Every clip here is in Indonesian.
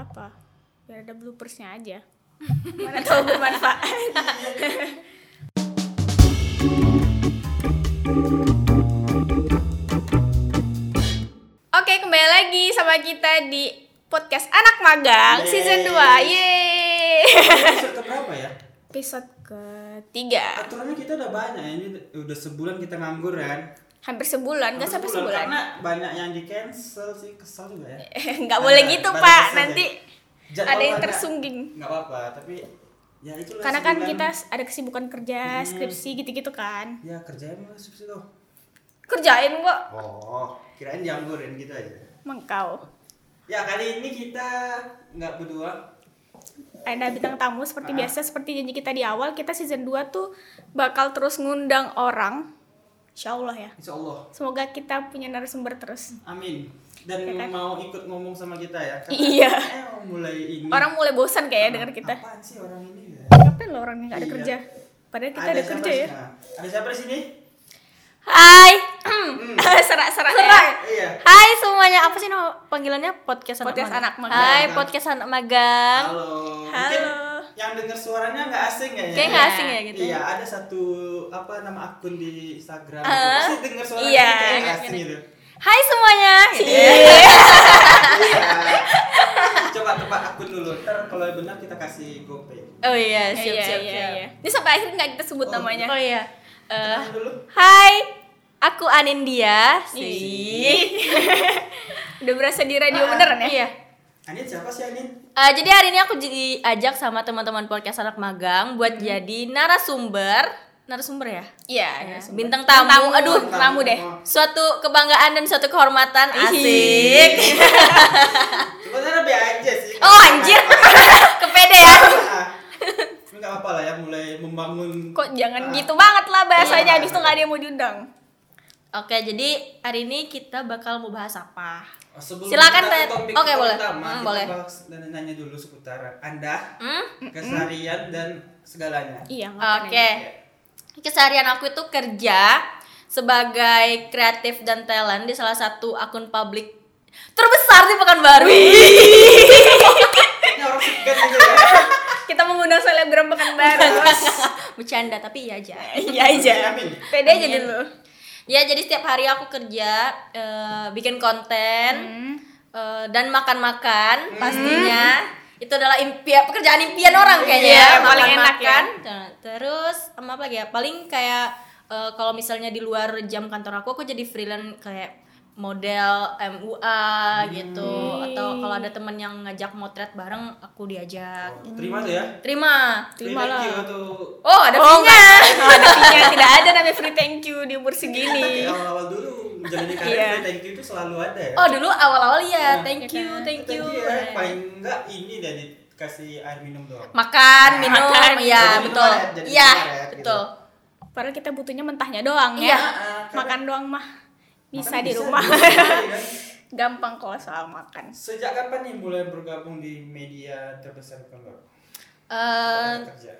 apa-apa biar ada bloopersnya aja mana tahu bermanfaat Oke, kembali lagi sama kita di podcast Anak Magang Yeay. season 2. Yeay. Episode keberapa ya? Episode ketiga. Aturannya kita udah banyak ya. Ini udah sebulan kita nganggur kan. Hampir sebulan, nggak sampai sebulan. Karena banyak yang di cancel sih, kesel juga ya. Nggak boleh Ada- gitu, Pak. Nanti. Jadwal ada yang tersungging. Nggak apa-apa, tapi ya itulah Karena kan kita ada kesibukan kerja, Hmm. skripsi gitu-gitu kan. ya kerjain lah subsidi tuh. Kerjain kok. Oh, kirain dianggurin gitu aja. Mengkau. Ya kali ini kita nggak berdua. Ada bintang tamu seperti Ah. biasa, seperti janji kita di awal, kita season 2 tuh bakal terus ngundang orang. Insya Allah ya. Insya Allah. Semoga kita punya narasumber terus. Amin. Dan Ya kan? mau ikut ngomong sama kita ya. Iya. Eh, mulai ini. Orang mulai bosan kayaknya dengar kita. Apaan sih orang ini ya? Ngapain lo orang yang gak ada Iya. kerja? Padahal kita ada, siapa kerja sih? ya. Nah, Ada siapa di sini? Hai. Hmm. Serak-serak ya. Serak. Iya. Hai semuanya. Apa sih nama panggilannya? Podcast anak Podcast magang. anak magang. Hai, podcast anak magang. Halo. Halo. Mungkin yang dengar suaranya nggak asing kayaknya. Kayak nggak asing ya gitu. Iya, ada satu apa nama akun di Instagram. Ah. Pasti dengar suaranya Iya. kayak nggak asing gitu. Hai semuanya. Iya. Coba tebak akun dulu. Ntar kalau benar kita kasih GoPay. Oh iya, Iya, siap iya, siap iya, siap. iya. Ini sampai akhir nggak kita sebut Oh, namanya. Oh iya. Eh, dulu. hai. Aku Anindya. Ih. Sih. Udah berasa di radio Ah, beneran ya? Iya. Anin siapa sih Anin? Eh, jadi hari ini aku diajak sama teman-teman podcast anak magang buat jadi narasumber. Narasumber ya? Iya. Ya, narasumber. bintang tamu. tamu. Aduh, tamu deh. suatu kebanggaan dan suatu kehormatan asik. Sebenarnya lebih aja sih. Oh anjir, kepede ya. Ah, Tapi nggak apa-apa lah ya, mulai membangun. Kok jangan Ah. gitu banget lah bahasanya, Iya. habis itu nggak ada yang mau diundang. Oke, jadi hari ini kita bakal mau bahas apa? Oh, sebelum Silakan, kita topik Oke, boleh. utama, Hmm, kita boleh. bahas dan nanya dulu seputar Anda, Hmm? keseharian dan segalanya. Iya, Oke. Keseharian aku itu kerja sebagai kreatif dan talent di salah satu akun publik terbesar di Pekanbaru. Gitu ya. Kita mengundang selebgram Pekanbaru. Bercanda tapi iya aja. Iya aja. Pede aja Amin. dulu. Ya, jadi setiap hari aku kerja eh, bikin konten Hmm. eh, dan makan-makan pastinya. Itu adalah impian pekerjaan impian orang kayaknya. Iya, ya, paling enak makan-makan. Nah, Terus apa lagi ya? Paling kayak eh, kalau misalnya di luar jam kantor aku aku jadi freelance kayak model MUA gitu atau kalau ada temen yang ngajak motret bareng aku diajak. Terima tuh ya. Terima. Terima Thank you lah. tuh. Oh, ada Oh, fee-nya. nggak ada fee-nya. tidak ada namanya free thank you di umur segini. awal-awal dulu menjalani karir Iya. free thank you itu selalu ada ya. Oh, dulu awal-awal ya. Nah, Thank you, kan? thank you. ya. Paling enggak ini deh dikasih air minum doang. makan minum Makan, ya betul Jadi jadi iya gitu. betul Padahal kita butuhnya mentahnya doang Iya. ya. Karena- Makan doang mah bisa Makan di rumah. kan? Gampang kalau soal makan. Sejak kapan nih mulai bergabung di media terbesar Pekanbaru? Eh, kerja.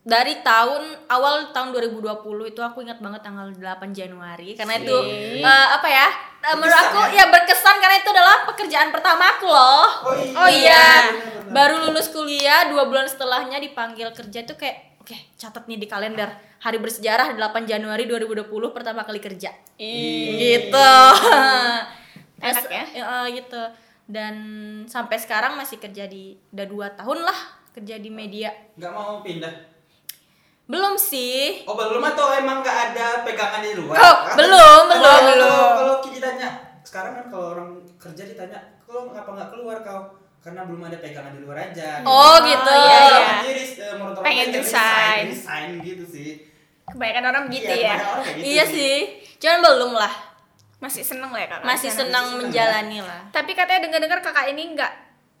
dari tahun awal tahun 2020 itu aku ingat banget tanggal 8 Januari karena itu eh, apa ya eh, menurut Berkesan aku ya? ya berkesan karena itu adalah pekerjaan pertama aku loh Oh iya. oh iya benar-benar. baru lulus kuliah dua bulan setelahnya dipanggil kerja itu kayak oke catat nih di kalender hari bersejarah 8 Januari 2020 pertama kali kerja gitu Enak ya? eh, gitu dan sampai sekarang masih kerja di udah dua tahun lah kerja di media Nggak mau pindah. belum sih Oh belum atau emang nggak ada pegangan di luar? Oh, Kan- belum, belum, kalau- belum. Kalau kita ditanya, sekarang kan kalau orang kerja ditanya, kalau ngapa nggak keluar kau? Karena belum ada pegangan di luar aja. Oh, gitu. iya, iya. Jadi eh, menurut Pengen lain, resign. resign gitu sih. Kebanyakan orang gitu Iya, ya. kebanyakan orang kayak gitu iya sih cuman belum lah Masih seneng lah ya kakak. masih senang seneng menjalani lah Tapi katanya dengar-dengar kakak ini nggak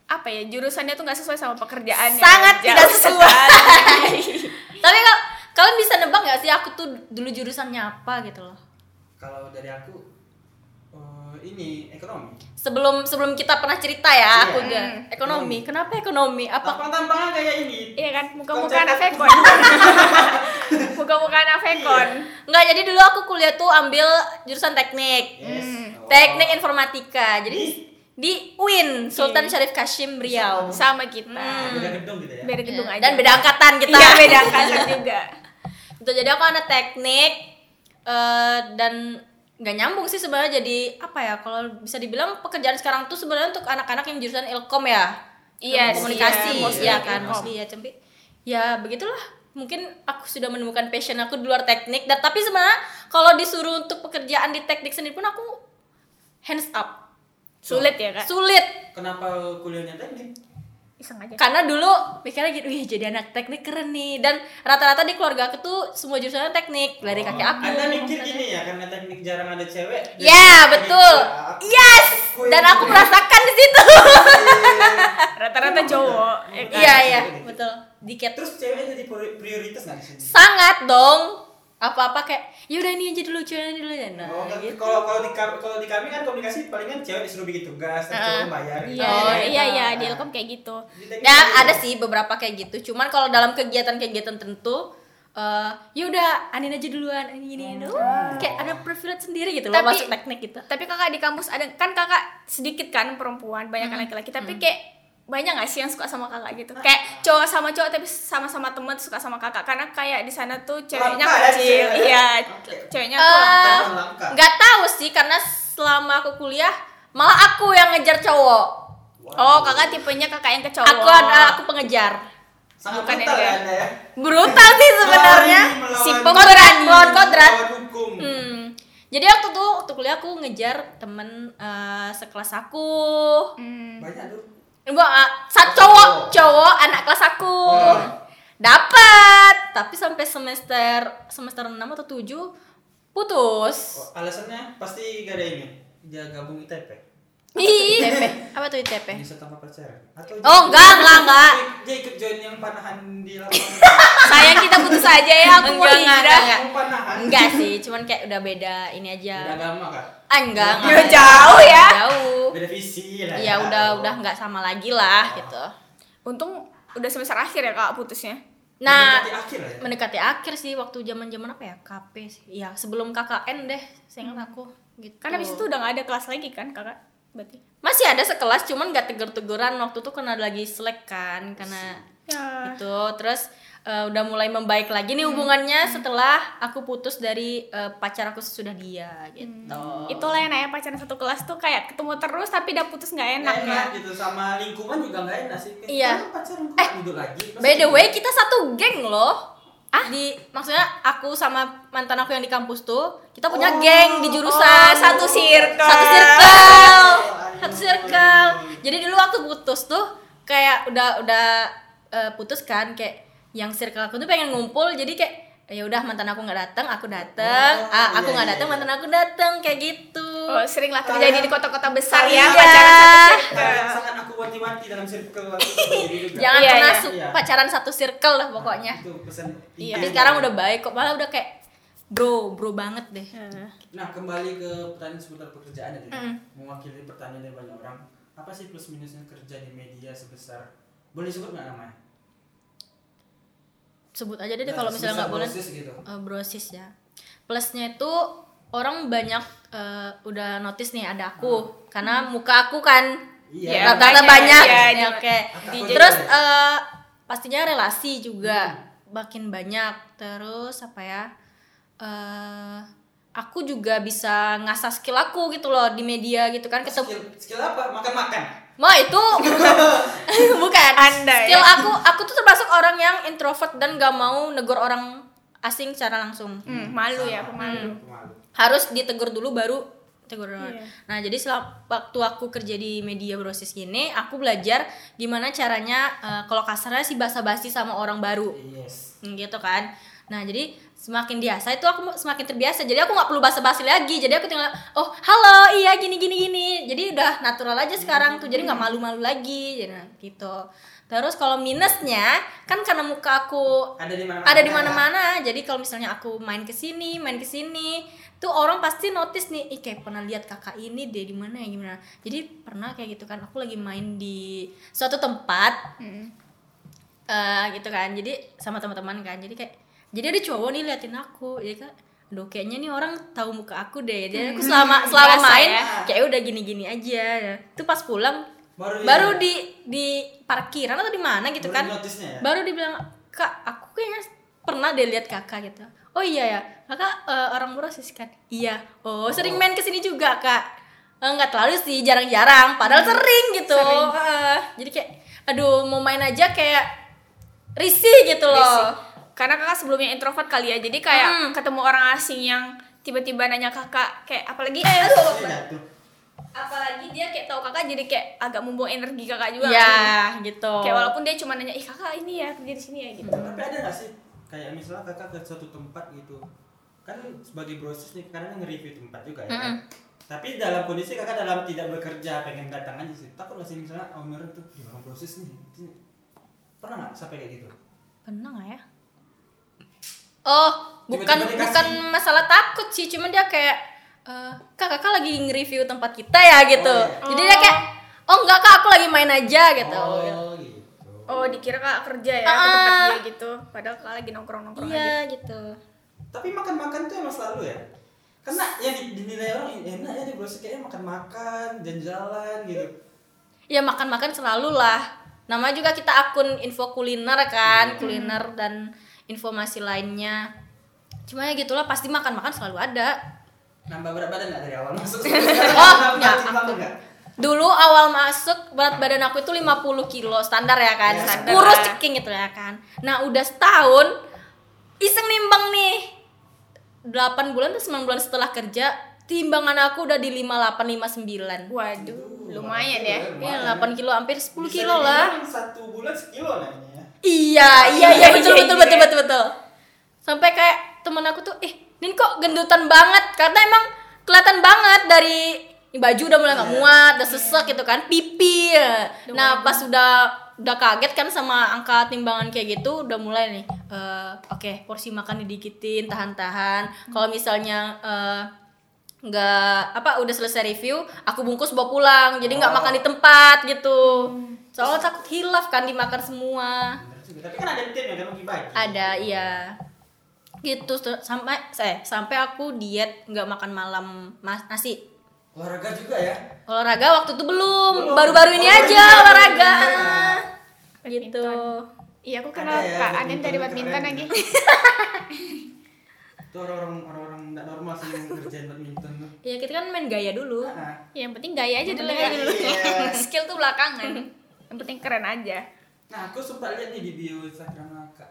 apa ya jurusannya tuh nggak sesuai sama pekerjaannya. Sangat Jauh tidak sesuai. tapi kal kalian bisa nebak nggak sih aku tuh dulu jurusannya apa gitu loh Kalau dari aku, eh, ini ekonomi. Sebelum sebelum kita pernah cerita ya aku Iya. juga Hmm. ekonomi kenapa ekonomi apa Tampang-tampangan kayak ini. Iya kan, muka-muka anak Vekon. Muka-muka anak nggak jadi dulu aku kuliah tuh ambil jurusan teknik Yes. Hmm. Oh. teknik informatika jadi Di di UIN Sultan Iya. Syarif Kashim Riau sama kita Beda gedung gitu ya. beda gedung Ya, aja dan beda angkatan kita iya beda angkatan juga gitu jadi aku anak teknik eh, dan nggak nyambung sih sebenarnya. Jadi apa ya kalau bisa dibilang pekerjaan sekarang tuh sebenarnya untuk anak-anak yang jurusan ilkom ya? Iya sih, komunikasi iya, mostly ya ilkom. kan mostly ya tapi ya begitulah. Mungkin aku sudah menemukan passion aku di luar teknik. Dan tapi sebenarnya kalau disuruh untuk pekerjaan di teknik sendiri pun aku hands up. Sulit ya kak? Sulit. Kenapa kuliahnya teknik? Iseng aja karena dulu mikirnya gitu wih jadi anak teknik keren nih dan rata-rata di keluarga aku tuh semua jurusannya teknik dari kakek aku Anda mikir gini ya karena teknik jarang ada cewek. Ya teknik betul. ya. Yes. Aku Dan aku merasakan di situ. rata-rata cowok ya kan? Iya iya betul. Dikit. Terus cewek jadi priori- prioritas nggak? Sangat dong. Apa-apa kayak yaudah ini aja dulu cewek ini dulu ya. Nah, Oh, gitu. kalau kalau di kami kalau di kami kan komunikasi palingan cewek disuruh bikin tugas, terus cowok bayar. iya Oh, iya gitu. iya di Ilkom kayak gitu teknik Ya ada sih beberapa kayak gitu. Cuman kalau dalam kegiatan-kegiatan tentu eh yaudah Anin aja duluan ini ini ini. kayak ada privilege sendiri gitu loh Tapi- masuk teknik gitu. tapi kakak di kampus ada kan kakak sedikit kan perempuan banyak kan laki-laki tapi kayak banyak gak sih yang suka sama kakak gitu kayak cowok sama cowok tapi sama-sama temen suka sama kakak karena kayak di sana tuh ceweknya Langka ya, kecil cewek. iya Oke. ceweknya tuh langka. Eh, nggak tahu sih karena selama aku kuliah malah aku yang ngejar cowok. oh kakak tipenya kakak yang ke cowok Aku ada aku pengejar. sangat bukan brutal yang ya ya. Brutal sih sebenarnya. Si kodrat, melawan kodrat. Hmm. Jadi waktu tuh waktu kuliah aku ngejar temen eh, sekelas aku. Hmm. Banyak tuh. Enggak, ah, satu Oh, cowok, cowok. cowok anak kelas aku. Oh. Dapat, tapi sampai semester semester 6 atau 7 putus. Oh, alasannya pasti gak ada ini. Dia gabung ITP. Ih, ITP. Apa tuh ITP? Bisa tanpa pacaran. Atau Oh, enggak, enggak, enggak. Dia ikut join yang panahan di lapangan. sayang kita putus aja ya aku mau Enggak, enggak, hijrah enggak. Mau panahan. Enggak sih, cuman kayak udah beda ini Beda aja. agama kak. Ah, enggak, Ya, enggak. jauh ya. Jauh. Beda visi lah. Iya, udah udah enggak sama lagi lah gitu. untung udah semester akhir ya kak putusnya Nah, Mendekati akhir ya. mendekati akhir sih waktu zaman-zaman apa ya? KP sih. Iya, sebelum KKN deh, seingat aku gitu. kan habis itu udah gak ada kelas lagi kan kakak berarti masih ada sekelas cuman gak tegur-teguran waktu itu karena lagi selek kan karena ya itu terus eh, udah mulai membaik lagi nih hubungannya setelah aku putus dari eh, pacar aku sesudah dia gitu. itulah yang namanya pacaran satu kelas tuh kayak ketemu terus tapi udah putus nggak enak Nggak ya enak gitu sama lingkungan juga nggak enak sih. Iya. "Ah, pacaran kok duduk lagi. By the gitu?" way, kita satu geng loh. Ah, di maksudnya aku sama mantan aku yang di kampus tuh, kita punya Oh, geng di jurusan oh, satu circle. Satu circle. Satu circle. Jadi dulu waktu putus tuh kayak udah udah eh, putus kan kayak yang circle aku tuh pengen ngumpul jadi kayak ya udah mantan aku nggak datang, aku datang. Oh, ah, aku iya, nggak iya, datang, iya. mantan aku datang kayak gitu. oh, sering lah terjadi di kota-kota besar Kalian- ya Iya. pacaran satu circle Kalian sangat aku wanti-wanti dalam circle. Jangan Iya, pernah iya. Iya. pacaran satu circle lah pokoknya. Itu pesan Iya. Tapi sekarang udah baik kok, malah udah kayak bro, bro banget deh. Nah kembali ke pertanyaan seputar pekerjaan ya, Mm. mewakili pertanyaan dari banyak orang. Apa sih plus minusnya kerja di media sebesar boleh sebut nggak namanya? Sebut aja deh Nah, kalau misalnya nggak boleh. brosis gitu. Eh, brosis ya. Plusnya itu orang banyak eh, udah notice nih ada aku karena muka aku kan Iya. rata-rata banyak, banyak. iya, Ya, Oke. di- Terus di- eh, pastinya relasi juga makin banyak. Terus apa ya? eh aku juga bisa ngasah skill aku gitu loh di media gitu kan ketemu Skill, skill apa? Makan-makan. Ma itu bukan. Anda ya? Skill aku, aku tuh termasuk orang yang introvert dan gak mau negor orang asing secara langsung. Hmm, malu ya aku malu Hmm. Harus ditegur dulu baru tegur. Iya. Nah jadi selama waktu aku kerja di media brosis gini, aku belajar gimana caranya eh, kalau kasarnya sih basa-basi sama orang baru, Yes. Hmm, gitu kan. Nah jadi semakin biasa itu aku semakin terbiasa. Jadi aku nggak perlu basa-basi lagi. Jadi aku tinggal oh halo iya gini gini gini. Jadi udah natural aja sekarang tuh. Jadi nggak malu-malu lagi. Jadi nah, gitu. Terus kalau minusnya kan karena muka aku Ada di mana? ada di mana-mana. Jadi kalau misalnya aku main ke sini, main ke sini, tuh orang pasti notice nih, ih kayak pernah lihat kakak ini deh di mana ya gimana. Jadi pernah kayak gitu kan, aku lagi main di suatu tempat Hmm. eh gitu kan. Jadi sama teman-teman kan. Jadi kayak jadi ada cowok nih liatin aku. Jadi kan? Aduh kayaknya nih orang tahu muka aku deh. Jadi aku selama selama Biasa main ya. kayak udah gini-gini aja. Itu pas pulang Baru baru, di di parkiran atau di mana gitu Baru kan? ya? baru dibilang kak aku kayaknya pernah deh lihat kakak gitu. Oh iya ya kakak eh, orang Brosis kan iya. Oh sering main ke sini juga kak. Eh, nggak terlalu sih jarang-jarang padahal sering gitu. Sering. Eh, jadi kayak aduh mau main aja kayak risih gitu loh. Risih. Karena kakak sebelumnya introvert kali ya, jadi kayak Hmm. ketemu orang asing yang tiba-tiba nanya kakak kayak apalagi Eh, aduh, Iya, tuh. apalagi dia kayak tahu kakak jadi kayak agak membuang energi kakak juga. ya gitu Kayak walaupun dia cuma nanya, ih kakak ini ya kerja di sini ya gitu. Tapi ada nggak sih kayak misalnya kakak ke suatu tempat gitu kan sebagai brosis nih kadang nge-review tempat juga ya kan? Tapi dalam kondisi kakak dalam tidak bekerja pengen datang aja sih. Takut nggak sih misalnya owner tuh "Ih, orang brosis nih. Ini- Pernah nggak sampai kayak gitu? pernah nggak ya oh bukan Tiba-tiba dikasih. bukan masalah takut sih cuman dia kayak eh, kak kakak lagi nge-review tempat kita ya gitu Oh, iya. jadi dia kayak oh enggak kak aku lagi main aja gitu Oh gitu. Oh dikira kakak kerja ya ke Ah. tempat dia gitu, padahal kakak lagi nongkrong-nongkrong aja. iya gitu Tapi makan-makan tuh emang selalu ya. Karena yang di- dinilai orang enak ya di brosis kayaknya makan-makan, jalan-jalan gitu. ya makan makan selalu lah nama juga kita akun info kuliner kan kuliner dan informasi lainnya cuma ya gitulah pasti makan makan selalu ada Nambah berat badan nggak dari awal masuk? Oh, Nambah nggak, timbangan nggak? Dulu awal masuk berat badan aku itu 50 kilo standar ya kan. Ya, standar Kurus ceking gitu ya kan. Nah, udah setahun iseng nimbang nih. 8 bulan atau 9 bulan setelah kerja, timbangan aku udah di 58 59. Waduh, lumayan ya. Iya, 8 kilo hampir 10 Bisa kilo lah. Satu bulan sekilo ya. Iya, iya, iya, Iya, betul, iya, betul, iya. betul, betul, betul. Sampai kayak temen aku tuh, eh, Nin kok gendutan banget? Karena emang kelihatan banget dari baju udah mulai nggak muat, udah sesek gitu kan, pipi. ya. Nah, pas udah udah kaget kan sama angka timbangan kayak gitu, udah mulai nih. eh, Oke, porsi makan didikitin, tahan-tahan. Kalau misalnya eh, nggak apa udah selesai review aku bungkus bawa pulang jadi nggak Oh. makan di tempat gitu soalnya takut hilaf kan dimakan semua. Tapi kan ada tim yang kan bagi-bagi. ada iya gitu sampai saya sampai aku diet nggak makan malam mas nasi Olahraga juga ya. olahraga waktu itu belum baru-baru ini Oh, aja iya, olahraga iya. gitu Iya aku Ada kenal ya, Kak Anin dari badminton lagi. Itu orang-orang orang-orang nggak normal sih yang ngerjain badminton. Ya kita kan main gaya dulu Ah. Ya, yang penting gaya aja dulu ya. Iya. Skill tuh belakangan. Yang penting keren aja. Nah, aku sempat lihat nih di bio Instagram Kak.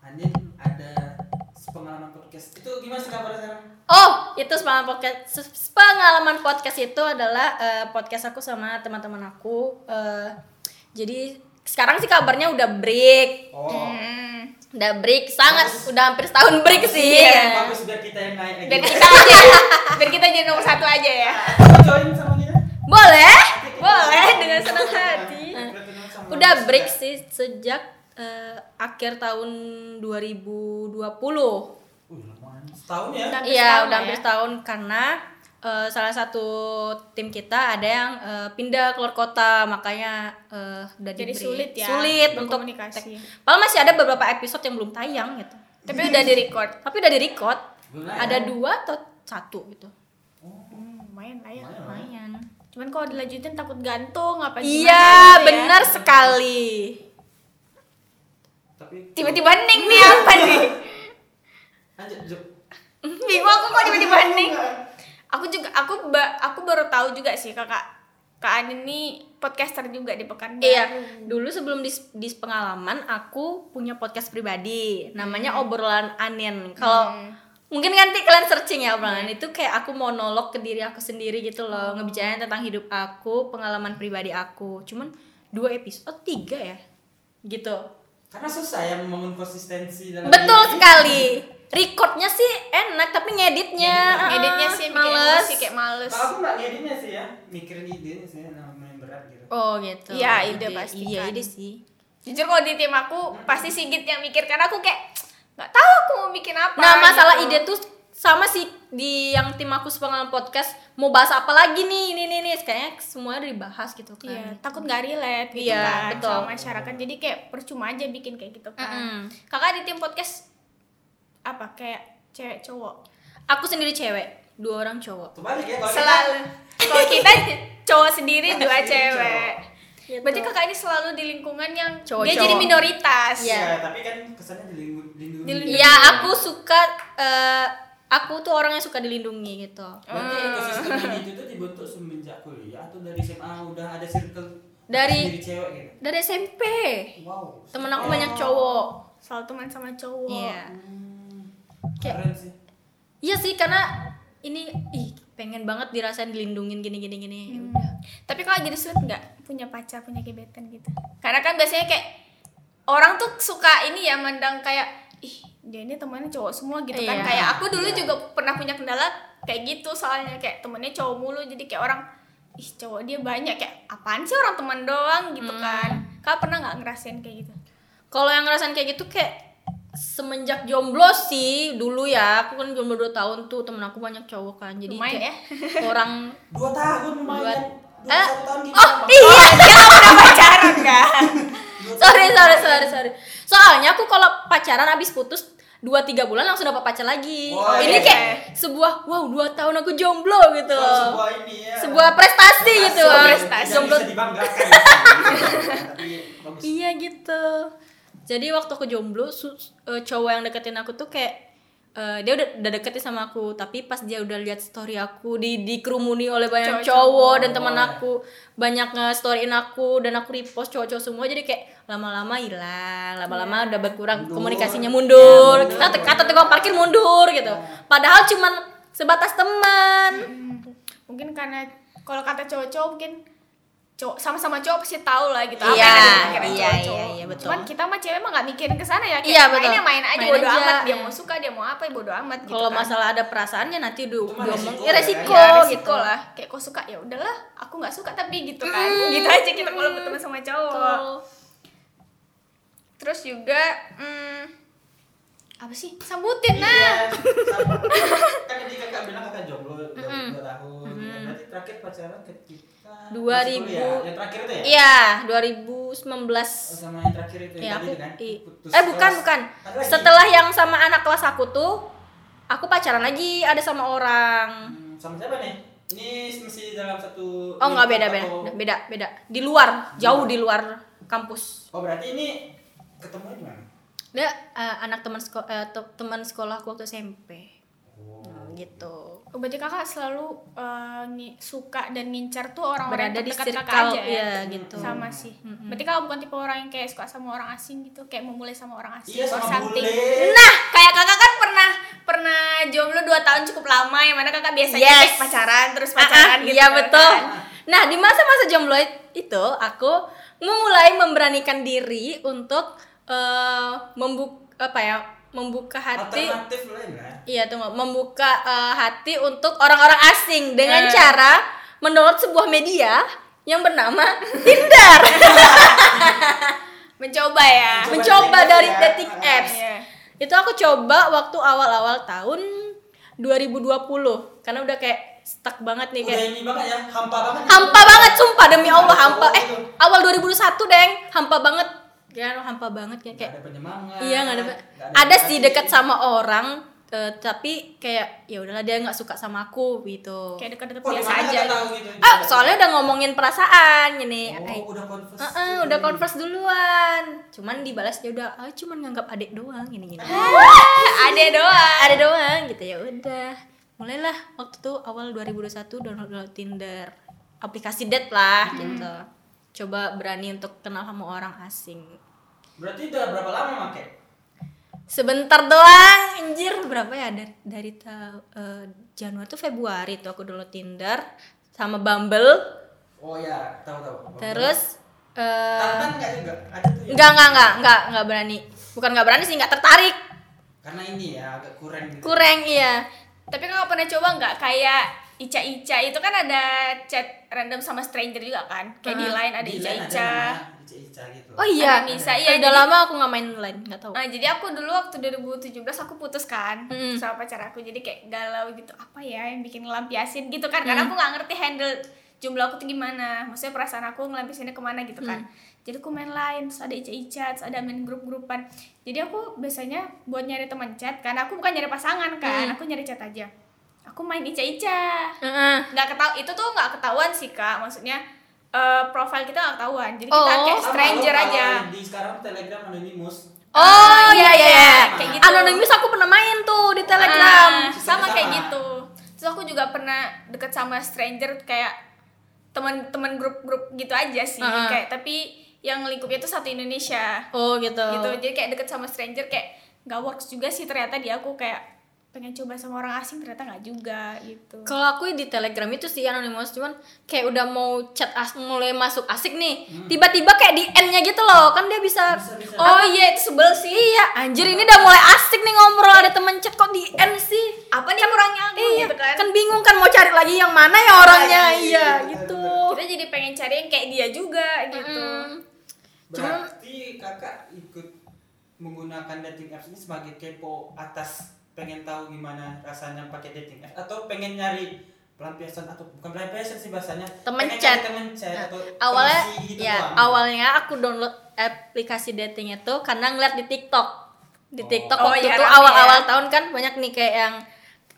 Andin ada pengalaman podcast. Itu gimana sih kabarnya sekarang? Oh, itu pengalaman podcast. Pengalaman podcast itu adalah eh, podcast aku sama teman-teman aku. Eh, jadi sekarang sih kabarnya udah break, Oh. Hmm. Udah break sangat, Bagus. udah hampir setahun break sih. Iya. Bagus biar kita yang naik Biar kita aja, biar kita jadi nomor satu aja ya. join sama kita. Boleh? Boleh dengan senang hati. Udah break sih sejak eh, akhir tahun 2020. Uh, lumayan. Setahun ya? Iya, udah ya. hampir setahun karena eh, salah satu tim kita ada yang eh, pindah keluar kota, makanya eh, udah Jadi di-break. sulit ya Sulit untuk berkomunikasi. tek- Padahal masih ada beberapa episode yang belum tayang gitu. Tapi udah di record. Tapi udah di record. Ada dua atau satu gitu. Hmm, lumayan lah ya. Lumayan. Cuman kalau dilanjutin takut gantung apa gimana Iya, gitu ya. benar sekali. Tapi Tiba-tiba hening nih apa nih? lanjut. Bingung aku kok tiba-tiba hening. Aku juga aku ba- aku baru tahu juga sih kakak Kak Anin ini podcaster juga di Pekanbaru. Iya, dulu sebelum di, di pengalaman aku punya podcast pribadi, namanya obrolan Anin. Kalau Hmm. mungkin nanti kalian searching ya obrolan itu kayak aku monolog ke diri aku sendiri gitu loh, ngebicarain tentang hidup aku, pengalaman pribadi aku. Cuman dua episode, oh, tiga ya, gitu. Karena susah ya membangun konsistensi dalam Betul diri. sekali. Recordnya sih enak, tapi ngeditnya, Ngeditnya. ah, Ngeditnya sih bikin males. emosi kayak males. Kalau aku nggak ngeditnya sih ya, mikirin idenya sih, nah, main berat gitu. Oh gitu. Iya, ide pasti Iya, kan. ide sih. Jujur kalau di tim aku pasti Sigit yang mikir karena aku kayak nggak tahu aku mau bikin apa. Nah, masalah gitu. ide tuh sama sih di yang tim aku sepengalaman podcast mau bahas apa lagi nih ini nih nih kayaknya semuanya dibahas gitu kan. Iya, takut nggak relate gitu Iya, kan betul. sama masyarakat. Jadi kayak percuma aja bikin kayak gitu kan. Mm-mm. Kakak di tim podcast apa kayak cewek cowok aku sendiri cewek dua orang cowok ya kalau selalu kalau kita cowok sendiri dua sendiri cewek Gitu. berarti kakak ini selalu di lingkungan yang Cowok-cowok. dia jadi minoritas kita- Iya, tapi kan kesannya dilindungi. Dilindungi. Iya, aku suka eh, aku tuh orang yang suka dilindungi gitu. Berarti ekosistem ini itu tuh dibentuk semenjak kuliah atau dari SMA udah ada circle Dari- cewek gitu. Dari SMP. Wow. Temen aku banyak cowok. selalu teman sama cowok Iya. Hmm, Kayak- keren sih. Iya sih karena ini ih pengen banget dirasain dilindungin gini gini gini. Ya Hmm. udah. tapi kalau jadi sulit nggak punya pacar punya gebetan gitu karena kan biasanya kayak orang tuh suka ini ya mandang kayak ih dia ini temannya cowok semua gitu kan Iya. kayak aku dulu juga pernah punya kendala kayak gitu soalnya kayak temennya cowok mulu jadi kayak orang ih cowok dia banyak kayak apaan sih orang teman doang gitu Hmm. kan kau pernah nggak ngerasain kayak gitu Kalau yang ngerasain kayak gitu kayak semenjak jomblo sih dulu ya aku kan jomblo 2 tahun tuh temen aku banyak cowok kan jadi Lumayan kayak ya. orang Dua tahun lumayan. Dua Eh, tahun gitu. oh iya pernah pacaran kan sorry sorry sorry sorry soalnya aku kalau pacaran abis putus dua tiga bulan langsung dapat pacar lagi Wah, ini iya. kayak sebuah wow dua tahun aku jomblo gitu loh sebuah ini ya. sebuah prestasi gitu Sebuah loh. prestasi. Jomblo bisa dibanggakan. ya. Tapi bagus. iya gitu jadi waktu aku jomblo su- eh, cowok yang deketin aku tuh kayak eh, dia udah udah deketin sama aku. Tapi pas dia udah lihat story aku di dikerumuni oleh banyak Cowok-cowok. cowok dan teman aku banyak nge-storyin aku dan aku repost cowok-cowok semua. Jadi kayak lama-lama hilang lama-lama udah berkurang Mundur. komunikasinya mundur. Ya, mundur. kata kata tukang parkir mundur gitu. Padahal cuman sebatas teman. Hmm, mungkin karena kalau kata cowok-cowok mungkin cowok sama-sama cowok pasti tahu lah gitu apa Iya, yang di pikiran iya, iya, iya, betul. Cuman kita mah cewek mah nggak mikirin ke sana ya. Kayak Iya, betul. Mainnya main aja Main bodo aja, amat. Dia iya. mau suka dia mau apa ya bodo amat gitu. kalau kan. masalah ada perasaannya nanti du Itu mah diomong resiko ya resiko, ya, resiko gitu lah. Kayak kau suka ya udahlah, aku nggak suka tapi gitu kan. Gitu aja kita kalau berteman sama cowok. Betul. Terus juga hmm, apa sih? Sambutin Iya, nah. sama. kan tadi kakak bilang kakak jomblo dua dua tahun. Berarti terakhir pacaran ketika 2000. masih kuliah. Yang terakhir itu ya? Iya, 2019. Oh, sama yang terakhir itu Ya aku tadi kan? Putus eh bukan bukan. Setelah yang sama anak kelas aku tuh, aku pacaran lagi ada sama orang. Hmm, sama siapa nih? Ini masih dalam satu Oh enggak beda beda beda beda di luar jauh di luar kampus. Oh berarti ini ketemu di mana? Dia eh, anak teman sekolah teman sekolah aku waktu SMP. Oh. Hmm, gitu. Berarti kakak selalu ngi- suka dan ngincar tuh orang-orang Berada di circle aja ya. ya gitu. Sama sih. Berarti kakak bukan tipe orang yang kayak suka sama orang asing gitu, kayak mau mulai sama orang asing Iya or sama something. Nah, kayak kakak kan pernah pernah jomblo 2 tahun cukup lama yang mana kakak biasanya Yes. kayak pacaran terus Ah, pacaran ah, gitu. Iya kan. betul. Nah di masa-masa jomblo itu aku memulai memberanikan diri untuk eh membuka apa ya membuka hati. Alternatif lain kan? Iya tunggu membuka eh, hati untuk orang-orang asing dengan Eh. cara mendownload sebuah media yang bernama Tinder. Mencoba ya. Mencoba Mencoba dating dari ya. dating apps. Iya. Itu aku coba waktu awal-awal tahun 2020 karena udah kayak stuck banget nih Udah kayak ini banget ya, hampa banget. hampa banget sumpah demi Allah hampa eh awal 2021 deng hampa banget ya hampa banget kayak Nggak kayak ada penyemangat. iya nggak ada nggak ada sih dekat sama orang eh, tapi kayak ya udahlah dia nggak suka sama aku gitu Kayak dekat-dekat Wah, biasa aja. kakak tahu gitu? ah soalnya udah ngomongin perasaan gini Oh, eh, udah converse. Heeh, udah converse duluan cuman dibalas dia udah ah cuman nganggap adik doang gini gini Ada doang. ada doang gitu ya udah mulailah waktu itu awal 2021 download download Tinder aplikasi date lah gitu coba berani untuk kenal sama orang asing Berarti udah berapa lama make? sebentar doang anjir berapa ya dari dari ta- eh, Januari tuh Februari tuh aku download Tinder sama Bumble Oh ya, tahu tahu. terus eh Tantan nggak juga? Ada tuh. ya? enggak enggak enggak enggak enggak berani bukan enggak berani sih enggak tertarik Karena ini ya agak kurang gitu. kurang iya Tapi kakak pernah coba nggak kayak Ica-Ica itu kan ada chat random sama stranger juga kan? Kayak di Ah. line ada Di line Ica-Ica. namanya Ica-Ica gitu. oh iya Ada Nisa, iya, udah jadi- lama aku nggak main lain nggak tahu Nah, jadi aku dulu waktu 2017 aku putus kan Mm. sama pacar aku. Jadi kayak galau gitu. Apa ya yang bikin ngelampiasin gitu kan? Karena aku nggak ngerti handle jomblo aku tuh gimana maksudnya perasaan aku ngelampisinnya ke mana gitu kan jadi aku main lain terus ada ica-ica terus ada main grup-grupan jadi aku biasanya buat nyari teman chat karena aku bukan nyari pasangan kan aku nyari chat aja aku main ica-ica Heeh. nggak ketahu itu tuh nggak ketahuan sih kak maksudnya eh, profile kita nggak ketahuan jadi kita Oh. kayak Sama stranger aja Di sekarang Telegram anonymous. Oh iya iya iya. kayak gitu. Anonymous aku pernah main tuh di Telegram. Ah, sama Sama. kayak gitu terus aku juga pernah deket sama stranger kayak teman-teman grup-grup gitu aja sih Ah. kayak tapi yang lingkupnya tuh satu Indonesia Oh gitu. gitu jadi kayak deket sama stranger kayak nggak works juga sih ternyata di aku kayak pengen coba sama orang asing ternyata nggak juga gitu Kalau aku di Telegram itu sih anonymous cuman kayak udah mau chat as mulai masuk asik nih. Tiba-tiba kayak di end-nya gitu loh. Kan dia bisa, Bisa, bisa. oh iya itu sebel sih Iya, anjir ini udah mulai asik nih ngobrol ada temen chat kok di end sih. apa nih orangnya aku Iya, gitu kan kan bingung kan mau cari lagi yang mana ya orangnya. Iya, Iya, bener, gitu. kita jadi pengen cari yang kayak dia juga gitu Mm. Berarti kakak ikut menggunakan dating apps ini sebagai kepo atas pengen tahu gimana rasanya pakai dating apps atau pengen nyari pelampiasan atau bukan pelampiasan sih bahasanya Temen pengen chat. temen chat Nah, atau awalnya gitu ya doang. awalnya aku download aplikasi dating itu karena ngeliat di TikTok di Oh. TikTok Oh, waktu iya, itu awal-awal ya. tahun kan banyak nih kayak yang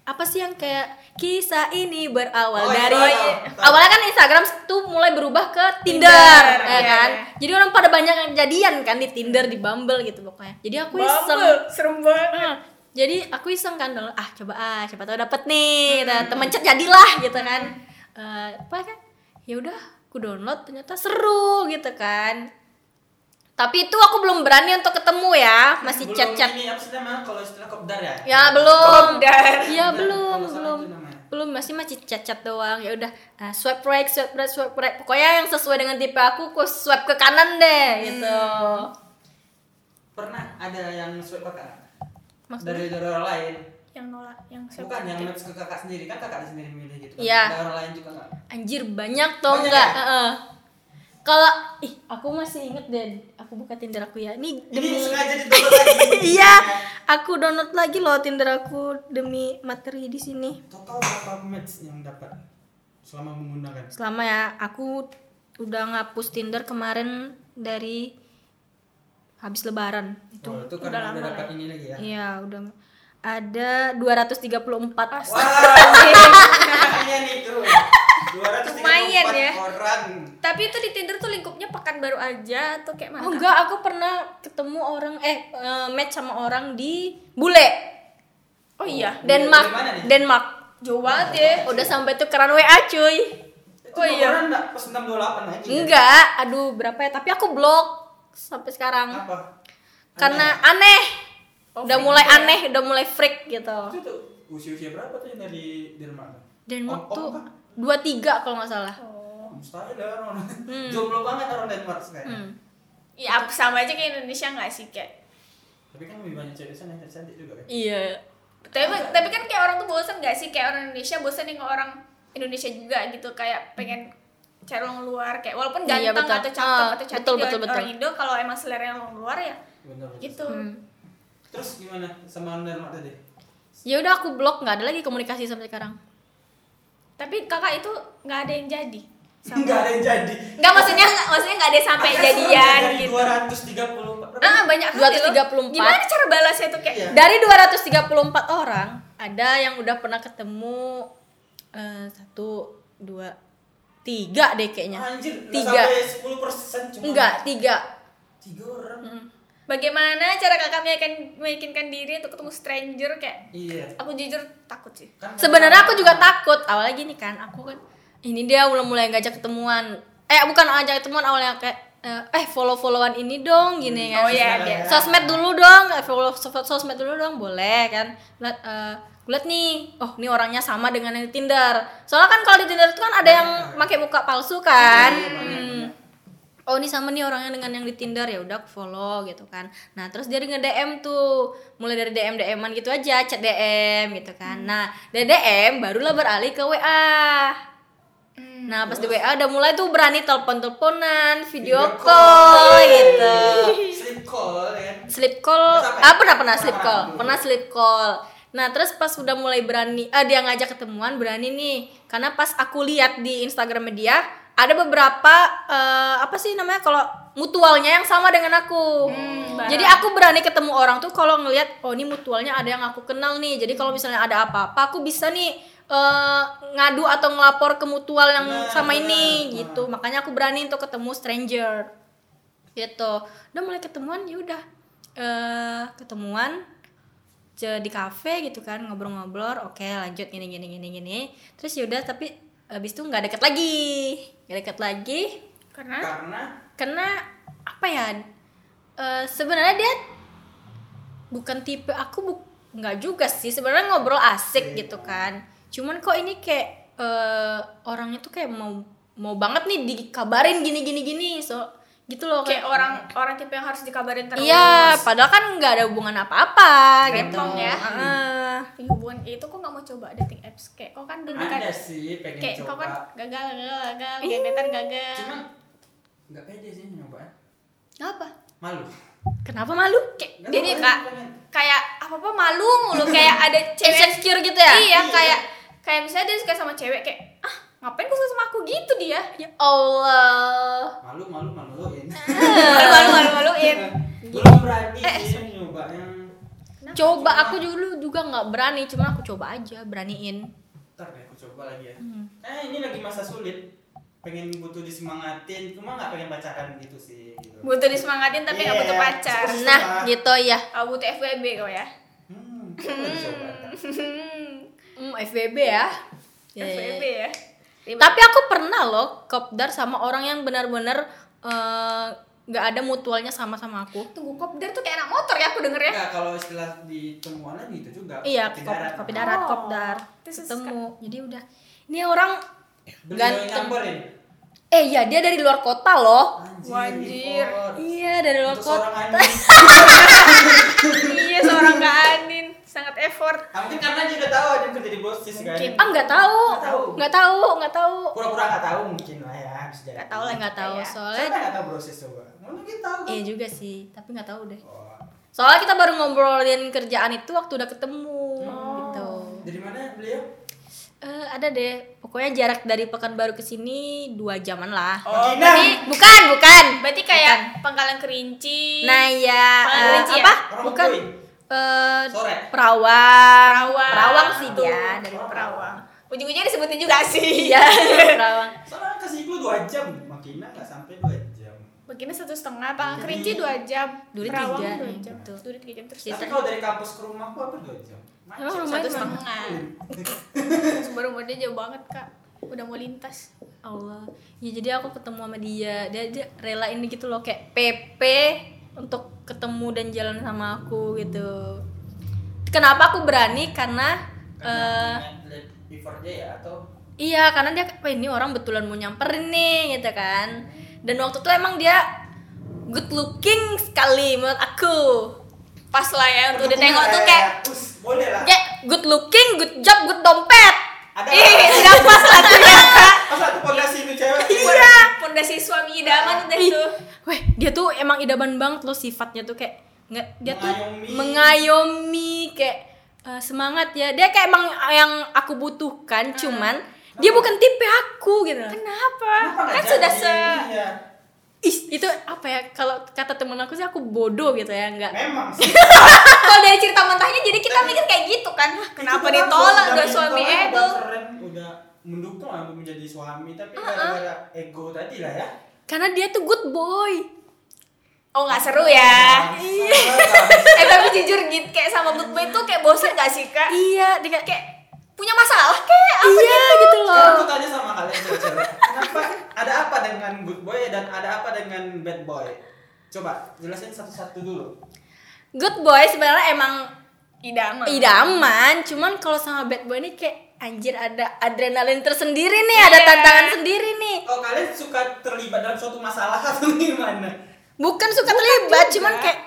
apa sih yang kayak kisah ini berawal Oh, iya, dari tahu, tahu. awalnya kan Instagram tuh mulai berubah ke Tinder, Tinder, ya iya, kan iya. jadi orang pada banyak yang jadian kan di Tinder di Bumble gitu pokoknya jadi aku iseng Bumble, serem banget Hmm, jadi aku iseng kan download ah coba ah siapa tahu dapet nih nah, temen chat jadilah gitu kan. Eh, apa kan ya udah aku download ternyata seru gitu kan. Tapi itu aku belum berani untuk ketemu ya masih Belum chat chat ini apa sih namanya kalau istilah kopdar ya? Ya belum. Kopdar. ya belum belum. belum masih masih chat chat doang. Ya udah ah, swipe right swipe right swipe right. Pokoknya yang sesuai dengan tipe aku aku swipe ke kanan deh gitu. Pernah ada yang swipe kakak Maksudnya? dari dari orang lain yang nolak yang saya bukan yang match ke kakak sendiri kan kakak sendiri milih gitu kan Iya. ada orang lain juga nggak Anjir banyak Banyak enggak? ya? Heeh. Kalau ih aku masih inget deh, aku buka Tinder aku ya. Ini ini demi sengaja ditonton lagi Iya, aku download lagi loh Tinder aku demi materi di sini. total berapa match yang dapat selama menggunakan Selama ya aku udah ngapus Tinder kemarin dari habis lebaran. itu oh, itu udah udah lama dapat ini lagi ya Iya, udah ada 234. wah makanya nih tuh 234 Lumayan ya. orang tapi itu di Tinder tuh lingkupnya pekan baru aja atau kayak mana Oh enggak, aku pernah ketemu orang eh eh, match sama orang di Bule. oh iya Denmark. Mana nih? Denmark. jauh banget ya Udah sampai tukeran WA cuy. itu Oh, iya. orang enggak pas 628 aja Enggak, aduh berapa ya? Tapi aku blok sampai sekarang. apa Karena aneh. Oh, udah mulai juga ya? aneh, udah mulai freak gitu. itu tuh usia usia berapa tuh yang dari Denmark Denmark Om- tuh kah? 23 kalau nggak salah. oh mustahil ya orang jomblo banget orang Denmark sekarang Hmm. ya sama aja kayak Indonesia nggak sih kayak tapi kan lebih banyak cewek sana yang cantik juga kan Iya. tapi tapi kan kayak orang tuh bosan nggak sih kayak orang Indonesia bosan nih orang Indonesia juga gitu kayak pengen cari orang luar kayak walaupun Iya, ganteng betul. atau cakep Ah, atau cantik betul, juga betul, betul. orang Indo kalau emang selera orang luar ya bener gitu Hmm. terus gimana sama Denmark tadi Ya udah aku blok, nggak ada lagi komunikasi sampai sekarang. tapi kakak itu nggak ada yang jadi nggak ada yang jadi nggak maksudnya nggak maksudnya nggak ada yang sampai Ada jadian gitu 234 berapa? ah banyak loh. 234. gimana cara balasnya tuh kayak Iya. Dari 234 orang, ada yang udah pernah ketemu eh, satu, dua, tiga deh kayaknya. Anjir, Tiga. sampai 10 persen cuma Enggak, tiga. tiga orang bagaimana cara kakak meyakinkan, meyakinkan diri untuk ketemu stranger kayak iya aku jujur takut sih kan Sebenarnya aku juga takut. Awalnya gini kan, aku kan ini dia mulai-mulai ngajak ketemuan. Eh bukan ngajak ketemuan awalnya kayak eh, eh follow-followan ini dong gini kan. Oh, iya, iya. Sosmed dulu dong, eh, follow sos- sosmed dulu dong, boleh kan. Lihat eh, gue liat nih, oh ini orangnya sama dengan yang di Tinder. Soalnya kan kalau di Tinder itu kan ada yang pakai muka palsu kan. Iya, Hmm. Oh ini sama nih orangnya dengan yang di Tinder ya udah aku follow gitu kan. Nah terus dia nge DM tuh, mulai dari DM DMan gitu aja, chat DM gitu kan. Nah dari DM barulah beralih ke WA. Nah pas di WA udah mulai tuh berani telepon teleponan, video, Video call, gitu. sleep call ya Sleep call, Sampai- ah pernah pernah sleep call, pernah sleep call. Nah terus pas udah mulai berani, ah dia ngajak ketemuan berani nih, karena pas aku lihat di Instagram dia ada beberapa eh, apa sih namanya kalau mutualnya yang sama dengan aku. Hmm, barang. Jadi aku berani ketemu orang tuh kalau ngelihat oh ini mutualnya ada yang aku kenal nih. Jadi kalau misalnya ada apa-apa aku bisa nih eh, ngadu atau ngelapor ke mutual yang Benar, sama ini gitu. Makanya aku berani untuk ketemu stranger. Gitu. Udah mulai ketemuan ya udah eh ketemuan di kafe gitu kan ngobrol-ngobrol oke lanjut gini gini gini gini. Terus yaudah tapi habis itu nggak deket lagi. Nggak deket lagi Karena? Karena? Karena apa ya eh, sebenarnya dia bukan tipe aku bu nggak juga sih. Sebenarnya ngobrol asik gitu kan. Cuman kok ini kayak eh, orangnya tuh kayak mau mau banget nih dikabarin gini gini gini. So gitu loh kayak orang orang tipe yang harus dikabarin terus. Iya, padahal kan nggak ada hubungan apa-apa gitu. Ya. Heeh. Ih, hubungan itu kok nggak mau coba dating apps kayak kok kan dulu kan ada sih pengen kayak kok coba. kan gagal gagal gagal gebetan gagal Cuman nggak pede sih nyoba. apa Malu. Kenapa malu? kayak nih kak kayak apa apa malu mulu kayak ada cewek Insecure gitu ya? iya Iya. kayak kayak misalnya dia suka sama cewek kayak ah ngapain suka sama aku gitu dia Ya Allah. Malu malu maluin. malu malu malu maluin Belum berani Eh, sih nyoba yang Coba aku dulu juga nggak berani, cuma aku coba aja, beraniin. Ntar deh aku coba lagi ya. Hmm. Eh ini lagi masa sulit. Pengen butuh disemangatin, cuma nggak pengen pacaran gitu sih. Gitu. butuh disemangatin tapi nggak Iya. butuh pacar Terus- Nah, gitu ya. oh, butuh FWB kau ya Hmm, coba ntar. Hmm, FBB ya. Ya, ya, FWB ya. Ribet. Tapi aku pernah loh kopdar sama orang yang benar-benar eh, nggak ada mutualnya sama-sama aku. tunggu kopdar tuh kayak anak motor ya aku denger ya Enggak, kalau istilah di temuanan gitu juga. Iya, Kopi kop, darat. kopi darat, Oh, kopdar. Ketemu. Jadi udah. Ini orang yang ganteng. Eh iya, dia dari luar kota loh. Impor. Iya, dari luar Untuk kota. seorang iya seorang Kak Anin sangat effort Ah, mungkin karena dia udah tahu dia kerja di brosis kan. Mungkin. Ah nggak tahu, Nggak tahu. nggak tahu, nggak tahu. Pura-pura nggak tahu mungkin lah ya. Bisa jadi. Nggak tahu lah, Nggak tahu Iya. soalnya. Siapa nggak tahu brosis coba? Mungkin tahu. kan? Iya juga sih, tapi nggak tahu deh. Oh. Soalnya kita baru ngobrolin kerjaan itu waktu udah ketemu, gitu. Dari mana beliau? Eh, ada deh, pokoknya jarak dari Pekanbaru ke sini dua jaman lah. oh berarti Bukan, bukan. berarti kayak pangkalan kerinci Nah ya, Pengalaman eh, Rinci ya? apa? Orang Bukan. Eh, Sore. Perawang. Perawang. Perawang sih Tuh, dia dari Perawang ujung-ujungnya disebutin juga sih Iya, Perawang. Soalnya kasih clue 2 jam. Makina nggak sampai 2 jam. begini satu setengah pangkalan Jadi- kerinci dua jam Duri Perawang tiga, dua iya, jam betul. duri tiga jam terus Tapi kalau dari kampus ke rumahku apa 2 jam? Emang Macet. rumahnya satu di mana? setengah sumber umurnya jauh banget kak udah mau lintas Allah. Ya jadi aku ketemu sama dia, dia, dia relain gitu loh kayak PP untuk ketemu dan jalan sama aku gitu. Kenapa aku berani? Karena Karena dia ya atau iya, karena dia wah ini orang betulan mau nyamperin nih gitu kan. Dan waktu itu emang dia good looking sekali menurut aku. pas lah ya untuk ditengok tuh kayak. Kayak good looking, good job, good dompet. Ada ih udah pas ya Masa tuh pondasi itu cewek? iya pondasi suami idaman udah tuh Weh, dia tuh emang idaman banget loh sifatnya tuh kayak nggak dia tuh Mengayomi. mengayomi kayak eh, semangat ya. Dia kayak emang yang aku butuhkan, cuman dia bukan tipe aku gitu. kenapa Kenapa nggak kan sudah se. Ih, itu apa ya? Kalau kata temen aku sih aku bodoh gitu ya, enggak. Memang sih. kalau dari cerita mentahnya jadi kita mikir kayak gitu kan kenapa Itu ditolak udah udah suami udah udah mendukung lah untuk menjadi suami, tapi gara-gara ego tadi lah ya. Karena dia tuh good boy. oh nggak seru ya Iya. eh tapi jujur gitu kayak sama good boy tuh kayak bosan gak sih kak Iya, dia kayak, kayak punya masalah kayak apa iya gitu loh. Sekarang aku tanya sama kalian cewek-cewek, kenapa ada apa dengan good boy dan ada apa dengan bad boy? Coba jelasin satu-satu dulu. Good boy sebenarnya emang idaman idaman, cuman kalau sama bad boy ini kayak anjir ada adrenalin tersendiri nih, ada Iya. tantangan sendiri nih. Oh kalian suka terlibat dalam suatu masalah atau gimana? Bukan suka terlibat, juga. cuman kayak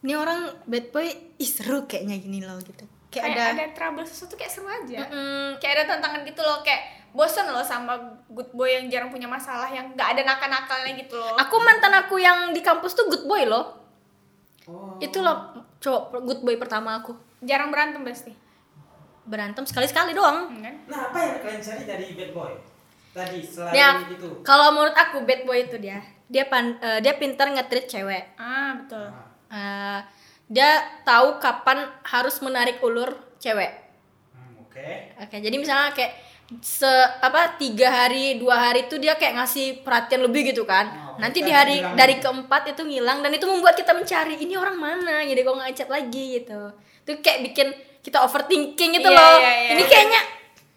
ini orang bad boy ih seru kayaknya gini loh gitu. Kayak, kayak ada, ada, trouble sesuatu kayak seru aja Mm-mm. kayak ada tantangan gitu loh kayak bosen loh sama good boy yang jarang punya masalah yang nggak ada nakal-nakalnya gitu loh Aku mantan aku yang di kampus tuh good boy loh. Oh. Itu loh cowok good boy pertama aku. jarang berantem pasti berantem sekali-sekali doang kan Nah, apa yang kalian cari dari bad boy? Tadi selain dia itu. kalau menurut aku bad boy itu dia dia pan, eh, dia pintar nge-treat cewek ah betul Eh, dia tahu kapan harus menarik ulur cewek hmm, Oke. Oke, jadi misalnya kayak se apa tiga hari dua hari itu dia kayak ngasih perhatian lebih gitu kan. Oh, Nanti kita di hari dari keempat itu ngilang dan itu membuat kita mencari ini orang mana jadi kok chat lagi gitu. Itu kayak bikin kita overthinking gitu Iya, loh. iya, iya. Ini kayaknya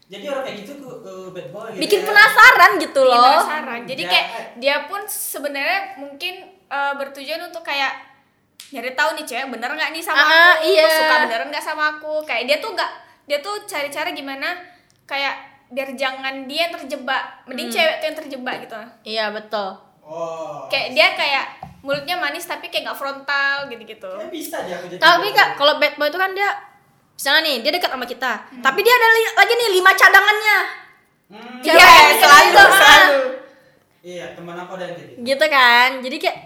Jadi orang kayak gitu ke bad boy gitu bikin ya. penasaran gitu Bikin loh. penasaran jadi Jahat. kayak dia pun sebenarnya mungkin eh, bertujuan untuk kayak nyari tahu nih cewek bener nggak nih sama Ah, aku iya. suka bener nggak sama aku kayak dia tuh nggak dia tuh cari cara gimana kayak biar jangan dia yang terjebak mending Hmm. cewek tuh yang terjebak gitu Iya betul. Oh. kayak dia kayak mulutnya manis tapi kayak nggak frontal gitu-gitu Ya, bisa dia aku jadi Tapi bad kak kalau bad boy itu kan dia misalnya nih dia dekat sama kita, tapi dia ada li- lagi nih lima cadangannya. Hmm, Cewek Iya, gitu. selalu selalu Iya, teman aku ada yang gitu. gitu kan jadi kayak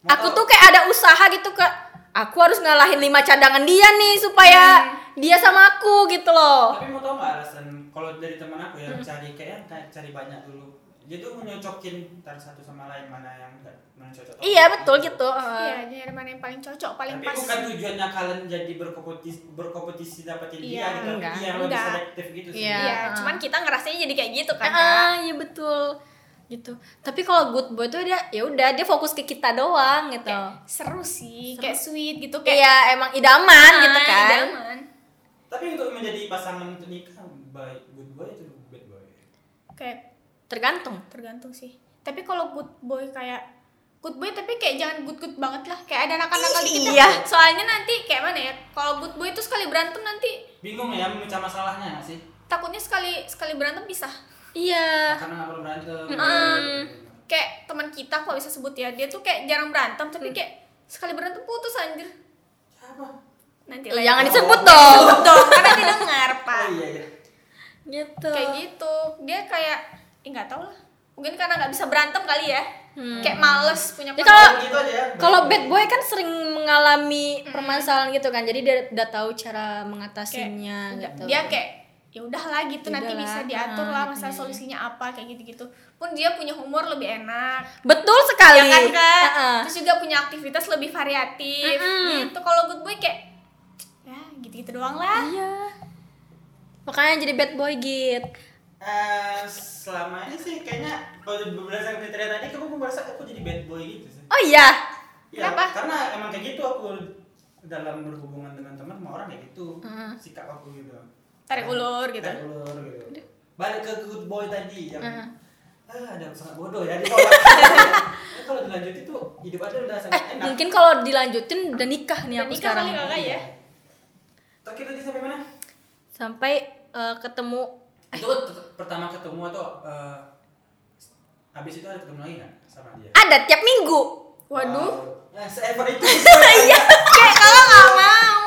Mau aku tuh kayak ada usaha gitu kak aku harus ngalahin lima cadangan dia nih supaya dia sama aku gitu loh Tapi mau tau nggak alasan kalau dari teman aku Hmm. yang cari kayak cari banyak dulu. Dia tuh menyocokin antara satu sama lain mana yang yang cocok. iya betul gitu iya nyari mana yang paling cocok paling Tapi pas bukan tujuannya kalian jadi berkompetisi berkompetisi dapetin Iya, dia gitu, enggak. dia yang lebih Enggak. selektif gitu sih. Iya. Iya, cuman kita ngerasanya jadi kayak gitu kan ah iya betul gitu tapi kalau good boy tuh dia ya udah dia fokus ke kita doang gitu Kayak seru sih, kayak sweet gitu kayak kayak emang idaman gitu Ah, kan idaman. Tapi untuk menjadi pasangan untuk nikah baik good boy atau bad boy? Kayak tergantung tergantung sih. Tapi kalau good boy kayak good boy tapi kayak jangan good good banget lah. Kayak ada nakal-nakal dikit Iya. Soalnya nanti kayak mana ya? Kalau good boy itu sekali berantem nanti Bingung ya memecah masalahnya nggak sih? takutnya sekali sekali berantem pisah. iya Karena nggak perlu berantem. Mm. Kayak teman kita kok bisa sebut ya, dia tuh kayak jarang berantem tapi kayak sekali berantem putus anjir. Siapa? Nanti Eh, lah. jangan Oh. disebut dong Sebut dong, karena nanti dengar, Pak. Oh iya iya. gitu kayak gitu dia kayak eh nggak tahu lah mungkin karena nggak bisa berantem kali ya kayak males punya Ya, kalau- gitu aja ya. Kalau bad boy kan sering mengalami permasalahan gitu kan, jadi dia udah tahu cara mengatasinya Kayak- gitu. dia kayak ya udahlah gitu nanti Udahlah, bisa diatur ah, lah masalah ya. solusinya apa kayak gitu gitu pun dia punya humor lebih enak betul sekali. ya kan kak Heeh. terus juga punya aktivitas lebih variatif Mm-mm. gitu kalau good boy kayak ya gitu gitu doang lah Iya. Makanya jadi bad boy gitu. Eh, selama ini sih kayaknya kalau berdasarkan kriteria tadi kamu merasa aku jadi bad boy gitu sih. Oh iya. Ya, Kenapa? Karena emang kayak gitu aku dalam berhubungan dengan teman sama orang kayak gitu. Heeh. Sikap aku gitu. tarik ulur gitu Tarik ulur gitu. Balik ke good boy tadi yang Heeh. ah, ada sangat bodoh ya. Ya, kalau dilanjutin tuh hidup ada udah sangat Eh, enak. mungkin kalau dilanjutin udah nikah nih Udah aku nikah sekarang. kali kakak ya Terakhir tadi sampai mana? Sampai eh, ketemu Itu tet- pertama ketemu atau eh, habis itu ada ketemu lagi nggak sama dia? ada tiap minggu. waduh Wow. Ya, se-effort itu. Iya. kayak kalau nggak mau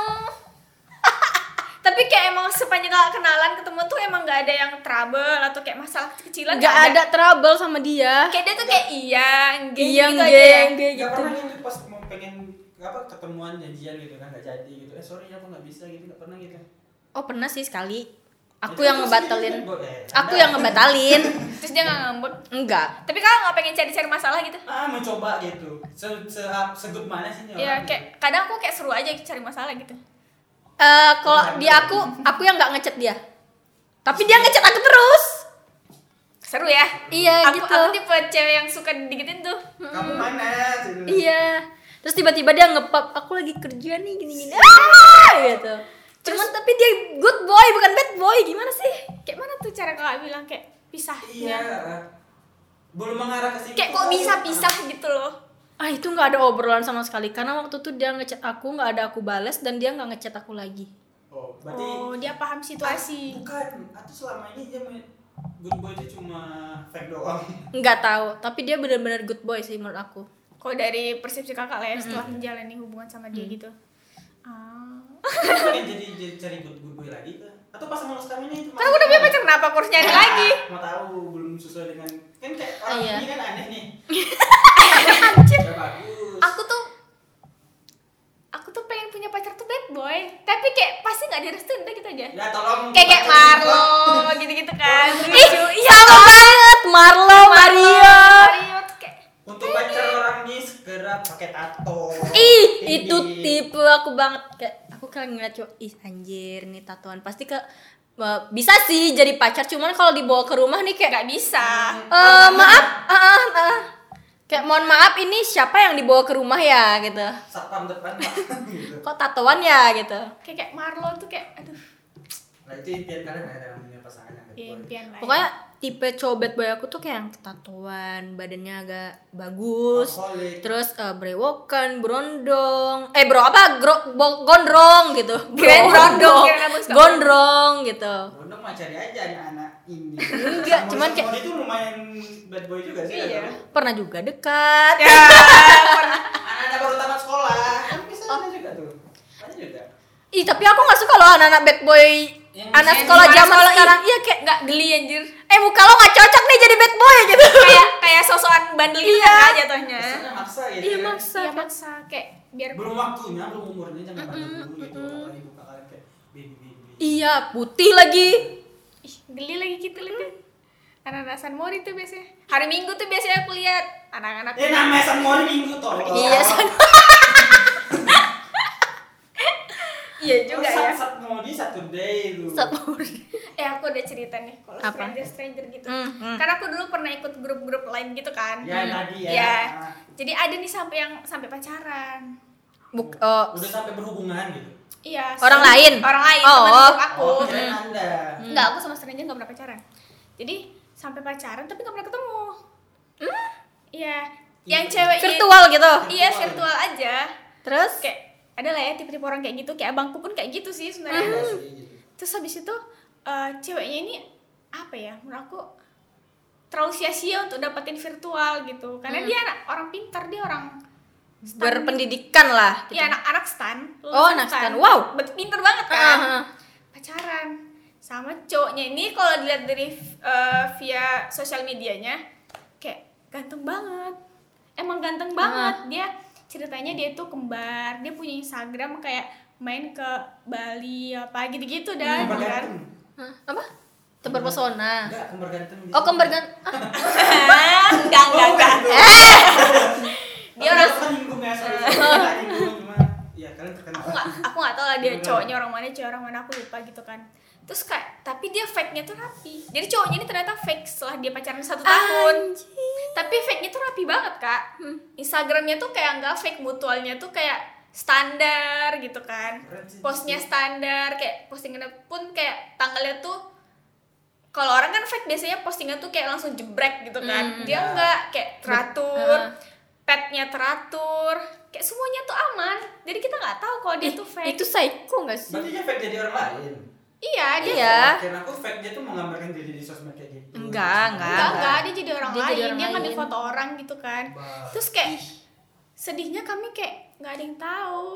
tapi kayak emang sepanjang kenalan ketemu tuh emang nggak ada yang trouble atau kayak masalah kecilan Gak ada trouble sama dia. kayak dia tuh kayak iya geng Iya, gitu aja ya geng, geng Gak gitu. pernah gitu pas mau pengen apa ketemuan janjian gitu kan nggak jadi gitu. Eh sorry aku nggak bisa gitu nggak pernah gitu. Oh pernah sih sekali. Aku yang ngebatalin. Aku yang ngebatalin. terus dia nggak ngambek Enggak. tapi kakak nggak pengen cari-cari masalah gitu ah mencoba gitu. Se se segut mana sih ya kayak kadang aku kayak seru aja cari masalah gitu Eh kalau di aku, aku yang nggak ngechat dia. Tapi dia ngechat aku terus. seru ya Iya aku, gitu. aku tipe cewek yang suka digitin tuh. Kamu mana? Gitu. Iya. Terus tiba-tiba dia ngepap, aku lagi kerja nih gini-gini. Ah, gitu. Cuman tapi dia good boy bukan bad boy. Gimana sih? kayak mana tuh cara kakak bilang kayak pisah Iya. Belum mengarah ke situ. kayak kok bisa pisah gitu loh Ah itu nggak ada obrolan sama sekali karena waktu itu dia ngechat aku nggak ada aku balas dan dia nggak ngechat aku lagi. Oh, berarti oh dia paham situasi bukan. Atau selama ini dia main good boy itu cuma fake doang. Nggak tahu. Tapi dia benar-benar good boy sih menurut aku. kalau dari persepsi kakak lah ya setelah menjalani hubungan sama Mm. dia gitu ah jadi, jadi cari good, good boy lagi kah? Atau pasangan lo sekarang ini? kan aku udah punya pacar kenapa harus nyari lagi Mau tahu belum sesuai dengan kan kayak Ah, orang iya. ini kan aneh nih. anjir bagus. aku tuh aku tuh pengen punya pacar tuh bad boy tapi kayak pasti nggak direstuin udah gitu aja Ya tolong kayak kayak Marlo gitu-gitu kan ih sama banget Marlo Mario Mario tuh kayak Untuk pacar orang ini segera pakai tato. ih Tinggi. itu tipe aku banget kayak aku kalau ngeliat cowok ih anjir nih tatoan. Pasti ke eh, bisa sih jadi pacar cuman kalau dibawa ke rumah nih kayak nggak bisa. Eh, maaf. ah, ah, ah. kayak mohon maaf ini siapa yang dibawa ke rumah ya? Gitu. Satpam depan gitu. kok tatoan ya? Gitu. Kayak kayak Marlo tuh kayak aduh. Nah itu impian kalian ya dalam dunia pasangan yang bad ya, impian ya. pokoknya tipe cowok bad boy aku tuh kayak yang tatoan badannya agak bagus Alkoholik. terus eh, brewokan berondong eh bro apa Gro- bo- gondrong gitu Kirain berondong, gondrong gitu Berondong mah cari aja anak-anak ini. Enggak, cuman kayak- itu lumayan bad boy juga sih. Iya. ada. pernah juga dekat ya Anak-anak baru tamat sekolah. Kan bisa ada juga tuh. Ada juga. ih tapi aku nggak suka loh anak-anak bad boy Yang anak sekolah zaman sekolah, sekarang iya kayak nggak geli anjir eh muka lo nggak cocok nih jadi bad boy gitu kayak kayak sosokan bandel gitu Iya. kan jatuhnya Kesannya maksa gitu. iya ya. maksa iya maksa kayak biar Belum waktunya, belum umurnya jangan bandel dulu gitu. Apalagi buka kalian kayak baby baby. iya putih lagi ih geli lagi gitu lihat anak-anak San Mori tuh biasanya hari Minggu tuh biasanya aku lihat anak-anak Eh namanya San Mori minggu toh. iya San iya juga ya Sat Mori satu day lu. Sapori. eh aku ada cerita nih kalau stranger stranger gitu Hmm, hmm. karena aku dulu pernah ikut grup-grup lain gitu kan Ya tadi ya. Iya. jadi ada nih sampai yang sampai pacaran Buk, oh, Udah sampai berhubungan gitu. iya Orang sama- lain? orang lain Oh. teman grup aku Oh, kirain Anda. Enggak, aku sama stranger nggak pernah pacaran. Jadi sampai pacaran tapi nggak pernah ketemu. Iya, yang cewek virtual gitu Iya virtual aja. terus Kayak ada lah ya tipe-tipe orang kayak gitu. Kayak abangku pun kayak gitu sih sebenarnya. Gitu. Terus habis itu eh, ceweknya ini apa ya? Menurut aku terlalu sia-sia untuk dapetin virtual gitu. Karena dia anak orang pintar, dia orang stan berpendidikan lah gitu. Iya anak-anak stan. Oh, anak stan. Wow. Pinter banget kan. Ah. Pacaran sama cowoknya ini kalau dilihat dari eh, via sosial medianya kayak ganteng banget. Emang ganteng banget. Dia ceritanya dia tuh kembar. Dia punya Instagram kayak main ke Bali apa gitu-gitu dah Kembar gitu kan. ganteng. Hah, apa tebar pesona Enggak, kembar ganteng. oh kembar gan ah, enggak enggak Oh, enggak. Dia orang kan nyinggung ya, ya kalian terkenal. aku nggak aku nggak tahu lah dia cowoknya orang mana cewek orang mana aku lupa gitu kan terus kayak tapi dia fake nya tuh rapi. Jadi cowoknya ini ternyata fake setelah dia pacaran satu tahun. Tapi fake nya tuh rapi banget kak. Instagramnya tuh kayak nggak fake mutualnya tuh kayak standar gitu kan. Postnya standar kayak postingannya pun kayak tanggalnya tuh kalau orang kan fake biasanya postingan tuh kayak langsung jebrek gitu kan. Dia Ya. nggak kayak teratur Ah. petnya teratur kayak semuanya tuh aman. Jadi kita nggak tahu kalau dia Ih, tuh fake. itu psycho gak sih? Berarti dia fake jadi orang lain. Iya dia Iya. Kira aku fake dia tuh menggambarkan diri di sosmed kayak gitu. Enggak, enggak. enggak enggak dia jadi orang Dia lain jadi orang dia ngambil lain. foto orang gitu kan Bah. terus kayak sedihnya kami kayak nggak ada yang tahu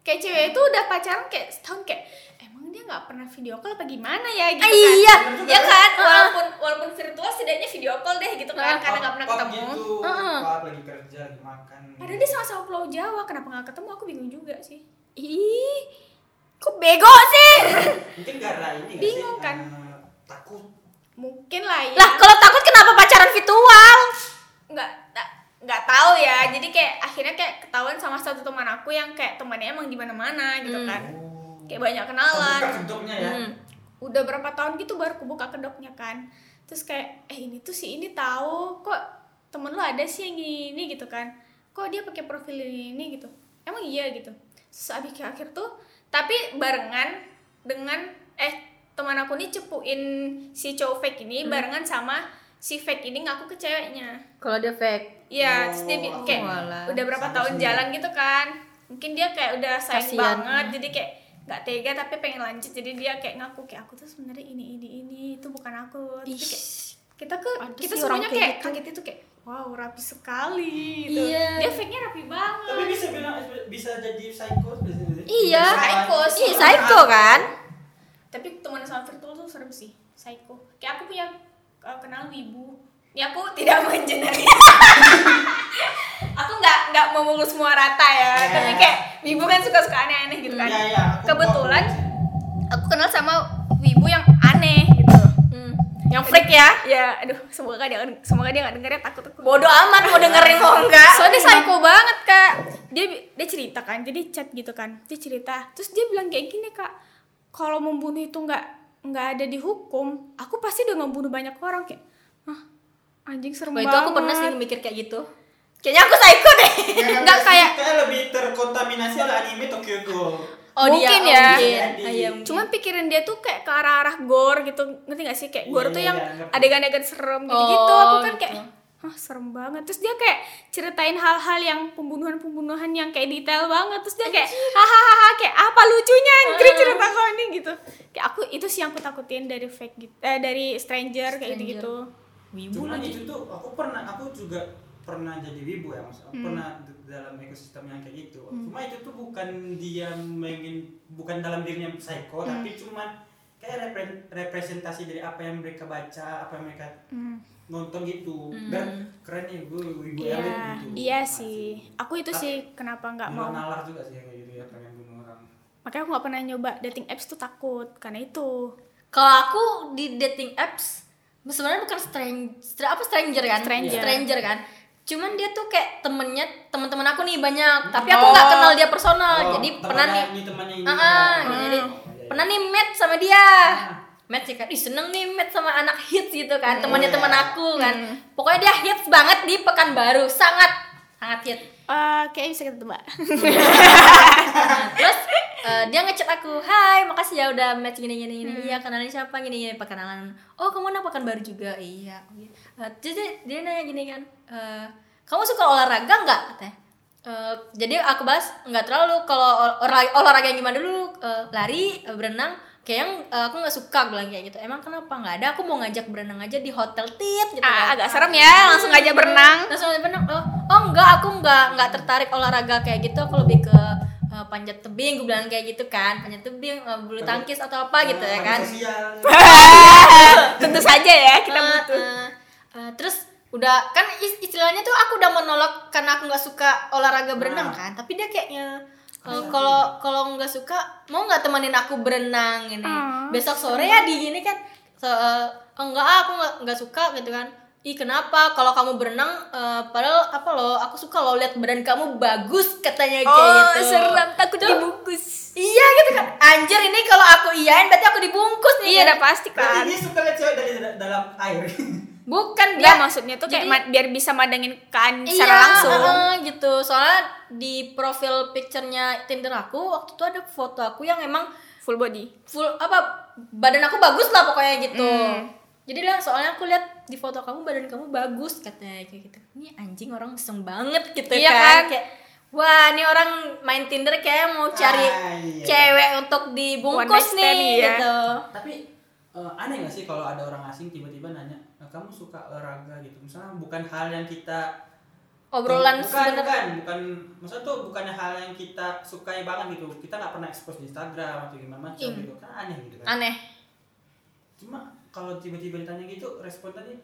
kayak cewek itu udah pacaran kayak setahun kayak emang dia nggak pernah video call apa gimana ya gitu kan iya. ya kan walaupun walaupun virtual setidaknya video call deh gitu kan Ah, karena nggak pernah ketemu Gitu, Heeh. pop lagi kerja, lagi makan. padahal dia sama-sama pulau Jawa kenapa nggak ketemu aku bingung juga sih ih kok bego sih Mungkin gara ini Bingung sih? kan? eh, takut. mungkin lah ya lah kalau takut kenapa pacaran virtual nggak nggak- nggak tahu ya jadi kayak akhirnya kayak ketahuan sama satu teman aku yang kayak temannya emang di mana-mana gitu Hmm. kan Oh. kayak banyak kenalan kedoknya ya. Hmm. udah berapa tahun gitu baru kebuka kedoknya kan terus kayak eh ini tuh si ini tahu kok temen lu ada sih yang ini, ini gitu kan kok dia pakai profil ini, ini gitu emang iya gitu terus abis ke akhir tuh tapi barengan dengan eh teman aku nih cepuin si cowok fake ini barengan sama si fake ini ngaku ke ceweknya kalau dia fake Iya, terus dia Oh, kayak walah. udah berapa Sampai tahun sini. jalan gitu kan. Mungkin dia kayak udah sayang Kasian. banget, jadi kayak nggak tega tapi pengen lanjut. Jadi dia kayak ngaku kayak aku tuh sebenarnya ini ini ini itu bukan aku. Tapi kayak kita ke ada kita semuanya kayak kayak gitu. kaget itu kayak wow rapi sekali gitu. Iya. Dia fake-nya rapi banget. Tapi bisa bilang bisa jadi psycho biasanya. Iya. Psycho, Ih, psycho kan? Tapi teman sama virtual tuh serem sih, psycho. Kayak aku punya uh, kenal wibu. Ini aku tidak mengeneralisasi. aku nggak nggak memukul semua rata ya, tapi kayak wibu kan suka-suka aneh-aneh gitu kan. Iya, iya. aku Kebetulan aku kenal sama wibu yang. Yang freak ya. ya aduh semoga dia semoga dia nggak denger ya takut aku Bodoh amat mau dengerin mau enggak. soalnya psycho banget kak dia dia cerita kan jadi chat gitu kan dia cerita terus dia bilang kayak gini kak kalau membunuh itu nggak nggak ada dihukum aku pasti udah ngebunuh banyak orang kayak ah anjing serem Wah, banget itu aku pernah sih mikir kayak gitu. Kayaknya aku psycho deh. Nggak kayak- kayak lebih terkontaminasi oleh anime Tokyo Ghoul Oh, Mungkin dia, ya. Oh, mungkin. Ah, iya, cuman pikirin dia tuh kayak ke arah-arah gore gitu ngerti gak sih kayak gore Iya, tuh iya, yang iya, ngerti. adegan-adegan serem gitu gitu Oh, aku kan gitu. kayak ah serem banget terus dia kayak ceritain hal-hal yang pembunuhan-pembunuhan yang kayak detail banget terus dia kayak hahaha kayak apa lucunya anjir Ah. cerita kau ini gitu kayak aku itu sih yang aku takutin dari fake gitu eh, dari stranger kayak gitu Stranger. gitu Wibu lagi. itu tuh aku pernah aku juga pernah jadi wibu ya mas. Aku Hmm. pernah dalam ekosistem yang kayak gitu. Cuma itu tuh bukan dia ingin bukan dalam dirinya psycho Hmm. tapi cuma kayak repre- representasi dari apa yang mereka baca, apa yang mereka Hmm. nonton gitu. Hmm. Dan keren nih gue Iya, elit gitu. iya sih. Aku itu Tapi- sih kenapa nggak Mau nalar juga sih kayak gitu ya pengen bunuh orang. Makanya aku nggak pernah nyoba dating apps tuh takut karena itu. Kalau aku di dating apps sebenarnya bukan stranger apa stranger kan? Stranger. kan. Cuman dia tuh kayak temennya teman-teman aku nih banyak, tapi aku nggak Oh. kenal dia personal. Oh, jadi pernah nih temannya- ini temannya ini. Ah, ah, ya. jadi Oh, iya, pernah iya. nih match sama dia. Match sih kan, ih seneng nih match sama anak hits gitu kan, temannya iya. teman aku kan. Pokoknya dia hits banget di Pekanbaru, sangat sangat hits. Eh, kayaknya bisa kita tebak. Nah, terus eh, dia ngechat aku, "Hai, makasih ya udah match gini gini gini. Iya, kenalin siapa gini gini perkenalan. Oh, kamu anak Pekanbaru juga." Iya. iya. Eh, jadi dia nanya gini kan, eh, "Kamu suka olahraga nggak?" katanya. Eh, jadi aku bahas nggak terlalu kalau ol- olahraga, yang gimana dulu Eh, lari eh, berenang kayak yang eh, aku nggak suka bilang kayak gitu emang kenapa nggak ada aku mau ngajak berenang aja di hotel tit gitu Ah, kan. agak serem ya, langsung aja berenang. langsung aja berenang oh, oh enggak aku nggak nggak tertarik olahraga kayak gitu aku lebih ke eh, panjat tebing gue bilang kayak gitu kan panjat tebing eh, bulu tangkis atau apa gitu ya Ah, kan. Tentu saja ya kita butuh. eh, eh, terus udah kan is- istilahnya tuh aku udah menolak karena aku nggak suka olahraga berenang Ah. kan tapi dia kayaknya kalau kalau nggak suka mau nggak temenin aku berenang ini Ah. besok sore ya di gini kan so, eh, enggak ah, aku nggak nggak suka gitu kan ih kenapa kalau kamu berenang eh, padahal apa loh aku suka lo lihat badan kamu bagus katanya kayak Oh, gitu serem takut Tuh. dibungkus. iya gitu kan anjir ini kalau aku iyain berarti aku dibungkus nih Iya, kan? udah pasti Berarti kan. dia suka lihat cewek dari da- dalam air. bukan Dia dia maksudnya tuh kayak jadi- biar bisa madangin kan Iya, secara langsung. heeh, gitu. Soalnya di profil picture-nya Tinder aku waktu itu ada foto aku yang emang Full body. full apa badan aku bagus lah pokoknya gitu. Hmm. Jadi lah soalnya aku lihat di foto kamu badan kamu bagus katanya kayak gitu. Ini anjing orang iseng banget gitu Iya kan. kan? Kayak wah, ini orang main Tinder kayak mau cari Ah, iya. cewek untuk dibungkus nih iya. gitu. Tapi eh, aneh gak sih kalau ada orang asing tiba-tiba nanya, "Eh, kamu suka olahraga gitu? Misalnya bukan hal yang kita Obrolan bukan, sebenarnya bukan, bukan, maksudnya tuh bukannya hal yang kita sukai banget gitu. Kita nggak pernah expose di Instagram atau gimana macam Hmm. gitu kan aneh gitu kan. aneh. Cuma kalau tiba-tiba ditanya gitu, respon tadi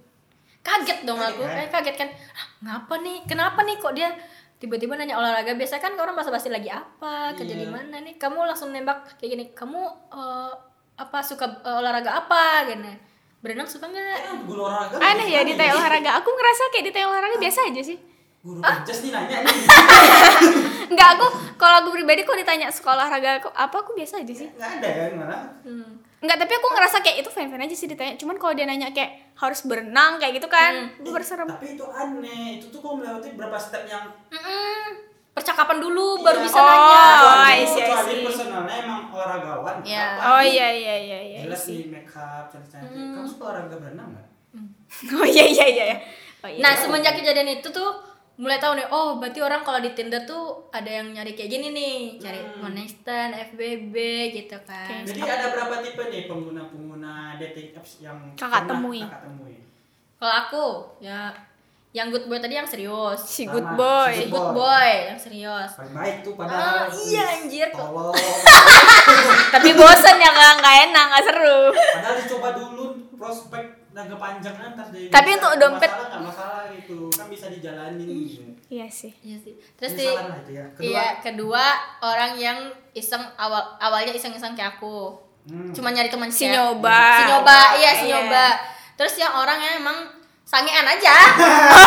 kaget dong Kaget aku kan? eh, kaget kan "Hah, ngapa nih kenapa nih kok dia tiba-tiba nanya olahraga biasa kan orang basa-basi lagi apa kerja di Iya. mana nih kamu langsung nembak kayak gini kamu eh, apa suka eh, olahraga apa gini berenang suka nggak eh, guru olahraga. Aneh ya sih? olahraga. Aku ngerasa kayak ditanya olahraga biasa aja sih. Guru just nih nanya nih. Enggak, aku kalau aku pribadi kok ditanya suka olahraga aku- apa aku biasa aja sih. Nggak ada kan malah. hmm. Enggak, tapi aku ngerasa kayak itu fine-fine aja sih ditanya. Cuman kalau dia nanya kayak harus berenang kayak gitu kan, Hmm. gue berserem. Tapi itu aneh. Itu tuh kok melewati berapa step yang Mm-mm. Percakapan dulu baru Iya. bisa Oh, nanya I Kecuali- see, I kecuali see. personalnya emang olahragawan. Iya. Apa? Oh iya iya iya iya. Jelas sih. nih make up cantik-cantik. Hmm. Kamu suka olahraga berenang nggak? Oh iya iya iya. iya. Oh iya. nah semenjak kejadian itu tuh mulai tahu nih oh berarti orang kalau di Tinder tuh ada yang nyari kayak gini nih cari Hmm. one night stand FBB gitu kan. Jadi ada berapa tipe nih pengguna-pengguna dating apps yang Kakak pernah temui. Kakak temui. Kalau aku ya yang good boy tadi yang serius. si good boy. si good boy yang serius. Paling baik tuh padahal. Ah, iya, anjir. Tolong. Tapi bosan ya nggak nggak enak nggak seru. padahal dicoba dulu prospek jangka panjang ntar jadi Tapi untuk dompet- masalah nggak masalah gitu kan bisa dijalanin gitu. Iya sih. Iya sih. Terus di ya. Kedua, Iya, kedua orang yang iseng awal awalnya iseng-iseng kayak aku. Hmm. cuma nyari teman Si nyoba. si nyoba iya si Iya. nyoba terus yang orang yang emang sangean aja.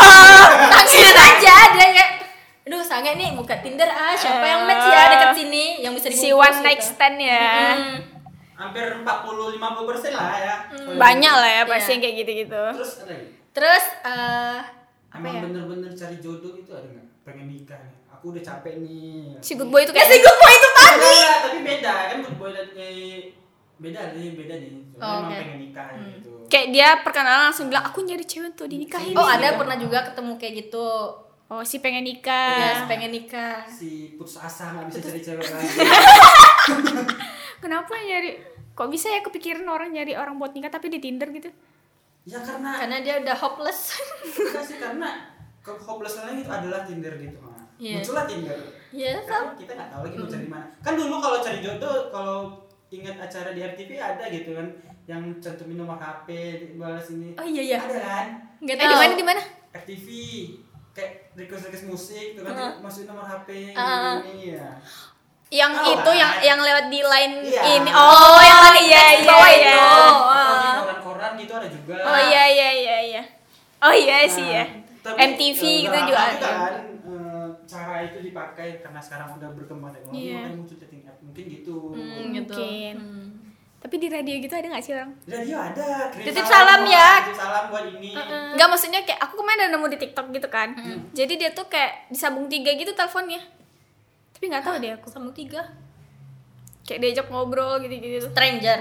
Sangean aja dia kayak aduh sange nih buka tinder ah siapa yang match ya dekat sini yang bisa si one night gitu. stand ya. Hmm. hampir 40 50 persen lah ya. Banyak lah ya pasti Iya. yang kayak gitu-gitu. Terus ada terus eh apa emang ya? bener-bener cari jodoh itu ada nggak? Pengen nikah nih. Aku udah capek nih. Si good boy itu ya kayak si good boy itu tadi tapi beda. Kan good boy dan eh, beda nih beda nih Soalnya Oh, emang oke. pengen nikah gitu. Kayak dia perkenalan langsung bilang aku nyari cewek tuh dinikahin oh nih." ada pernah juga ketemu kayak gitu. Oh si pengen ya nikah pengen nikah. Si putus asa nggak bisa cari cewek lagi. Kenapa nyari? Kok bisa ya kepikiran orang nyari orang buat nikah tapi di tinder gitu? Ya karena karena dia udah hopeless. Enggak sih karena ke hopeless lain itu adalah tinder gitu mah Iya. muncullah tinder. Ya kan kita nggak tahu lagi mau cari mana. Kan dulu kalau cari jodoh kalau ingat acara di RTV ada gitu kan yang cantumin nomor HP balas ini oh iya iya ada kan nggak eh tahu di mana di mana RTV kayak request request musik tuh kan Heeh. masukin nomor HP Ah. ini ya yang Tahu itu kan? yang yang lewat di line Iya. ini oh, yang tadi iya, iya, bawah iya. itu Oh, ah. koran-koran gitu ada juga oh iya iya iya iya oh iya Nah, sih ya tapi, MTV eh, gitu juga ada kan eh, cara itu dipakai karena sekarang udah berkembang teknologi Iya. makanya muncul app mungkin gitu Hmm, gitu. Mungkin. Hmm. tapi di radio gitu ada nggak sih orang di radio ada kirim Titip salam buat- ya. titip salam buat ini Nggak maksudnya kayak aku kemarin ada nemu di TikTok gitu kan. Jadi dia tuh kayak disambung tiga gitu teleponnya. Tapi nggak tahu deh aku. Sambung tiga Kayak diajak ngobrol gitu-gitu. stranger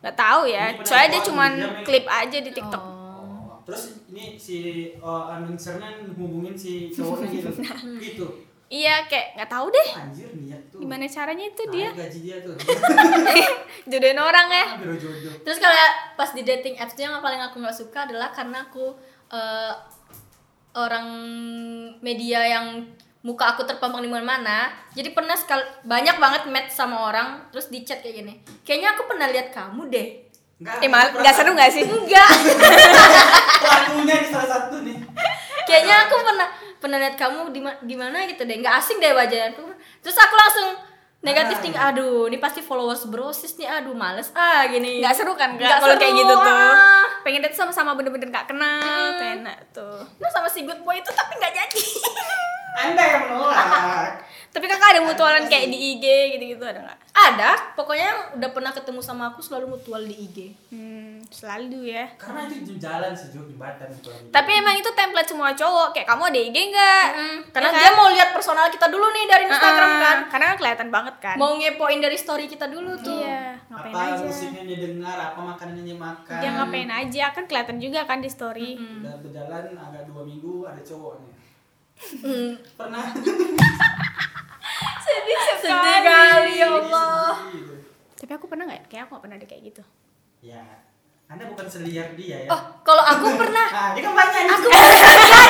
Nggak tahu ya. Ini Soalnya dia cuman jam klip aja di TikTok. oh. terus ini si uh, announcernya hubungin si cowoknya gitu gitu Iya kayak nggak tahu deh. anjir niat tuh. Gimana caranya itu dia? gaji dia tuh. Jodohin orang ya. Ah, jodoh. Terus kalau pas di dating apps tuh yang paling aku nggak suka adalah karena aku eh, orang media yang muka aku terpampang di mana-mana. Jadi pernah sekali banyak banget match sama orang terus di chat kayak gini. Kayaknya aku pernah lihat kamu deh. Enggak, Eh mal, nggak seru nggak sih? enggak pelakunya ini salah satu nih. Kayaknya aku pernah pernah lihat kamu di ma- di mana gitu deh. Nggak asing deh wajahnya terus aku langsung negatif Ah. tinggi aduh ini pasti followers brosis nih. Aduh males ah gini. Nggak seru kan? Nggak kalau kayak gitu tuh. ah. Pengen date sama-sama bener-bener nggak kenal, tuh enak tuh. nah sama si good boy itu tapi nggak jadi. Anda yang menolak. Tapi kakak ada mutualan kayak di IG gitu-gitu ada nggak? ada. Pokoknya yang udah pernah ketemu sama aku selalu mutual di IG Hmm, selalu ya. karena itu jalan Jo, jembatan gitu Tapi emang itu template semua cowok. Kayak kamu ada IG nggak? karena Ya kan? dia mau lihat personal kita dulu nih dari Instagram Ah, kan Karena kan kelihatan banget kan. mau ngepoin dari story kita dulu tuh Iya, ngapain apa aja. musiknya dia dengar apa makanannya dia makan Dia ngapain aja kan kelihatan juga kan di story. udah berjalan agak dua minggu ada cowoknya Hmm. pernah Sedih sedih kali ya Allah Sedih gitu. Tapi aku pernah nggak? Kayak aku nggak pernah deh kayak gitu. ya anda bukan seliar dia ya? Oh kalau aku pernah nah dia kan banyak aku guys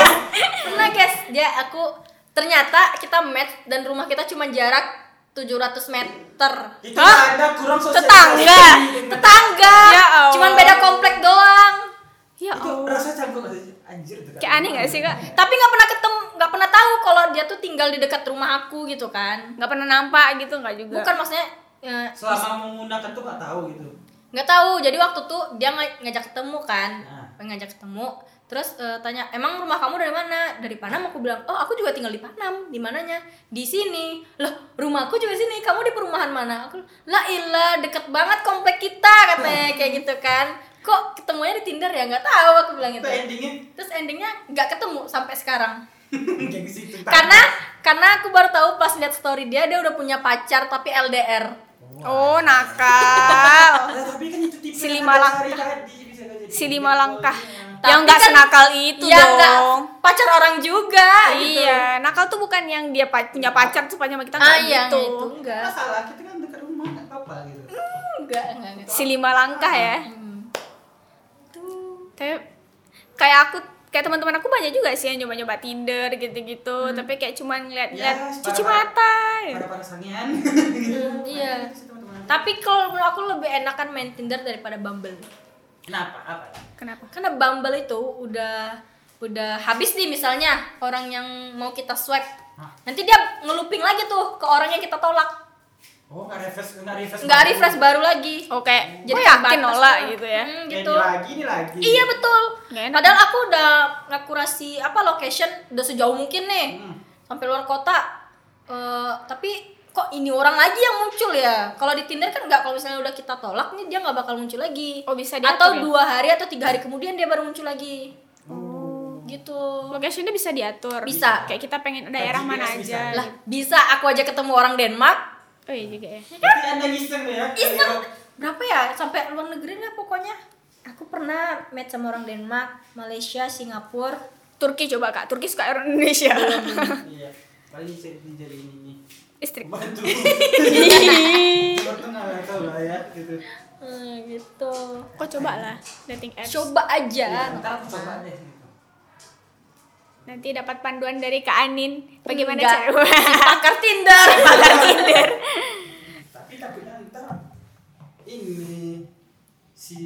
pernah guys. Dia aku ternyata kita match dan rumah kita cuma jarak 700 meter. Itu Hah? ada kurang sosialisasi Tetangga? dengan- tetangga. Ya Allah. cuman beda komplek doang. Ya itu Allah. rasa canggung gak anjir dekat Kayak aneh nggak sih kak? tapi nggak pernah ketemu nggak pernah tahu kalau dia tuh tinggal di dekat rumah aku gitu kan. Nggak pernah nampak gitu nggak juga? bukan maksudnya ya, selama menggunakan tuh gak tahu gitu nggak tahu jadi waktu tuh dia ng- ngajak ketemu kan. Nah. ngajak ketemu terus eh, tanya emang rumah kamu dari mana? Dari Panam aku bilang oh aku juga tinggal di Panam di mananya? Di sini. Loh rumahku juga sini kamu di perumahan mana? Aku lah ilah deket banget komplek kita katanya kayak gitu kan. Kok ketemunya di Tinder ya? Nggak tahu aku bilang itu gitu. endingnya terus endingnya nggak ketemu sampai sekarang. Karena karena aku baru tahu pas lihat story dia dia udah punya pacar tapi LDR Oh nakal. Nah, tapi kan itu tipe Si lima langkah. si video lima langkah. Tapi yang nggak kan- senakal itu ya dong. pacar orang juga gitu. Iya, nakal tuh bukan yang dia pa- punya pacar tuh sama kita ah nggak iya gitu. itu enggak masalah kita kan dekat rumah nggak apa-apa gitu enggak enggak, enggak. Si lima langkah ya. Hmm. Tapi kayak aku kayak teman-teman aku banyak juga sih yang nyoba-nyoba Tinder gitu-gitu, tapi kayak cuman ngeliat-ngeliat Ya, cuci para- mata. ya. pada para Hmm, iya. Tapi kalau menurut aku lebih enakan main Tinder daripada Bumble. Kenapa? Apa? Kenapa? karena Bumble itu udah udah habis nih misalnya orang yang mau kita swipe. Hah? nanti dia ngeluping lagi tuh ke orang yang kita tolak Oh, nggak refresh, nggak refresh. nggak refresh baru lagi oh kayak Jadi jadi yakin nolak tuh. gitu ya Hmm, gitu ini lagi, ini lagi. iya betul padahal aku udah ngakurasi apa location udah sejauh mungkin nih Hmm. sampai luar kota Eh, tapi kok ini orang lagi yang muncul ya kalau di Tinder kan nggak kalau misalnya udah kita tolak nih dia nggak bakal muncul lagi Oh, bisa atau diatur ya? dua hari atau tiga hari kemudian dia baru muncul lagi gitu locationnya bisa diatur Bisa. kayak kita pengen daerah mana bisa. aja lah bisa aku aja ketemu orang Denmark oh iya juga ya Berarti anda ngiseng ya? Iseng berapa ya sampai luar negeri lah pokoknya aku pernah match sama orang Denmark Malaysia Singapura Turki coba kak Turki suka orang Indonesia Iya. Paling saya jadi ini nih. istri Bantu. Tengah lah tahu lah ya gitu. hmm, gitu kok coba lah dating apps coba aja Iya, Ntar aku coba deh. Nanti dapat panduan dari Kak Anin. Bagaimana Enggak. cara pakar Tinder. Pakar Tinder. Tapi takutnya ntar ini si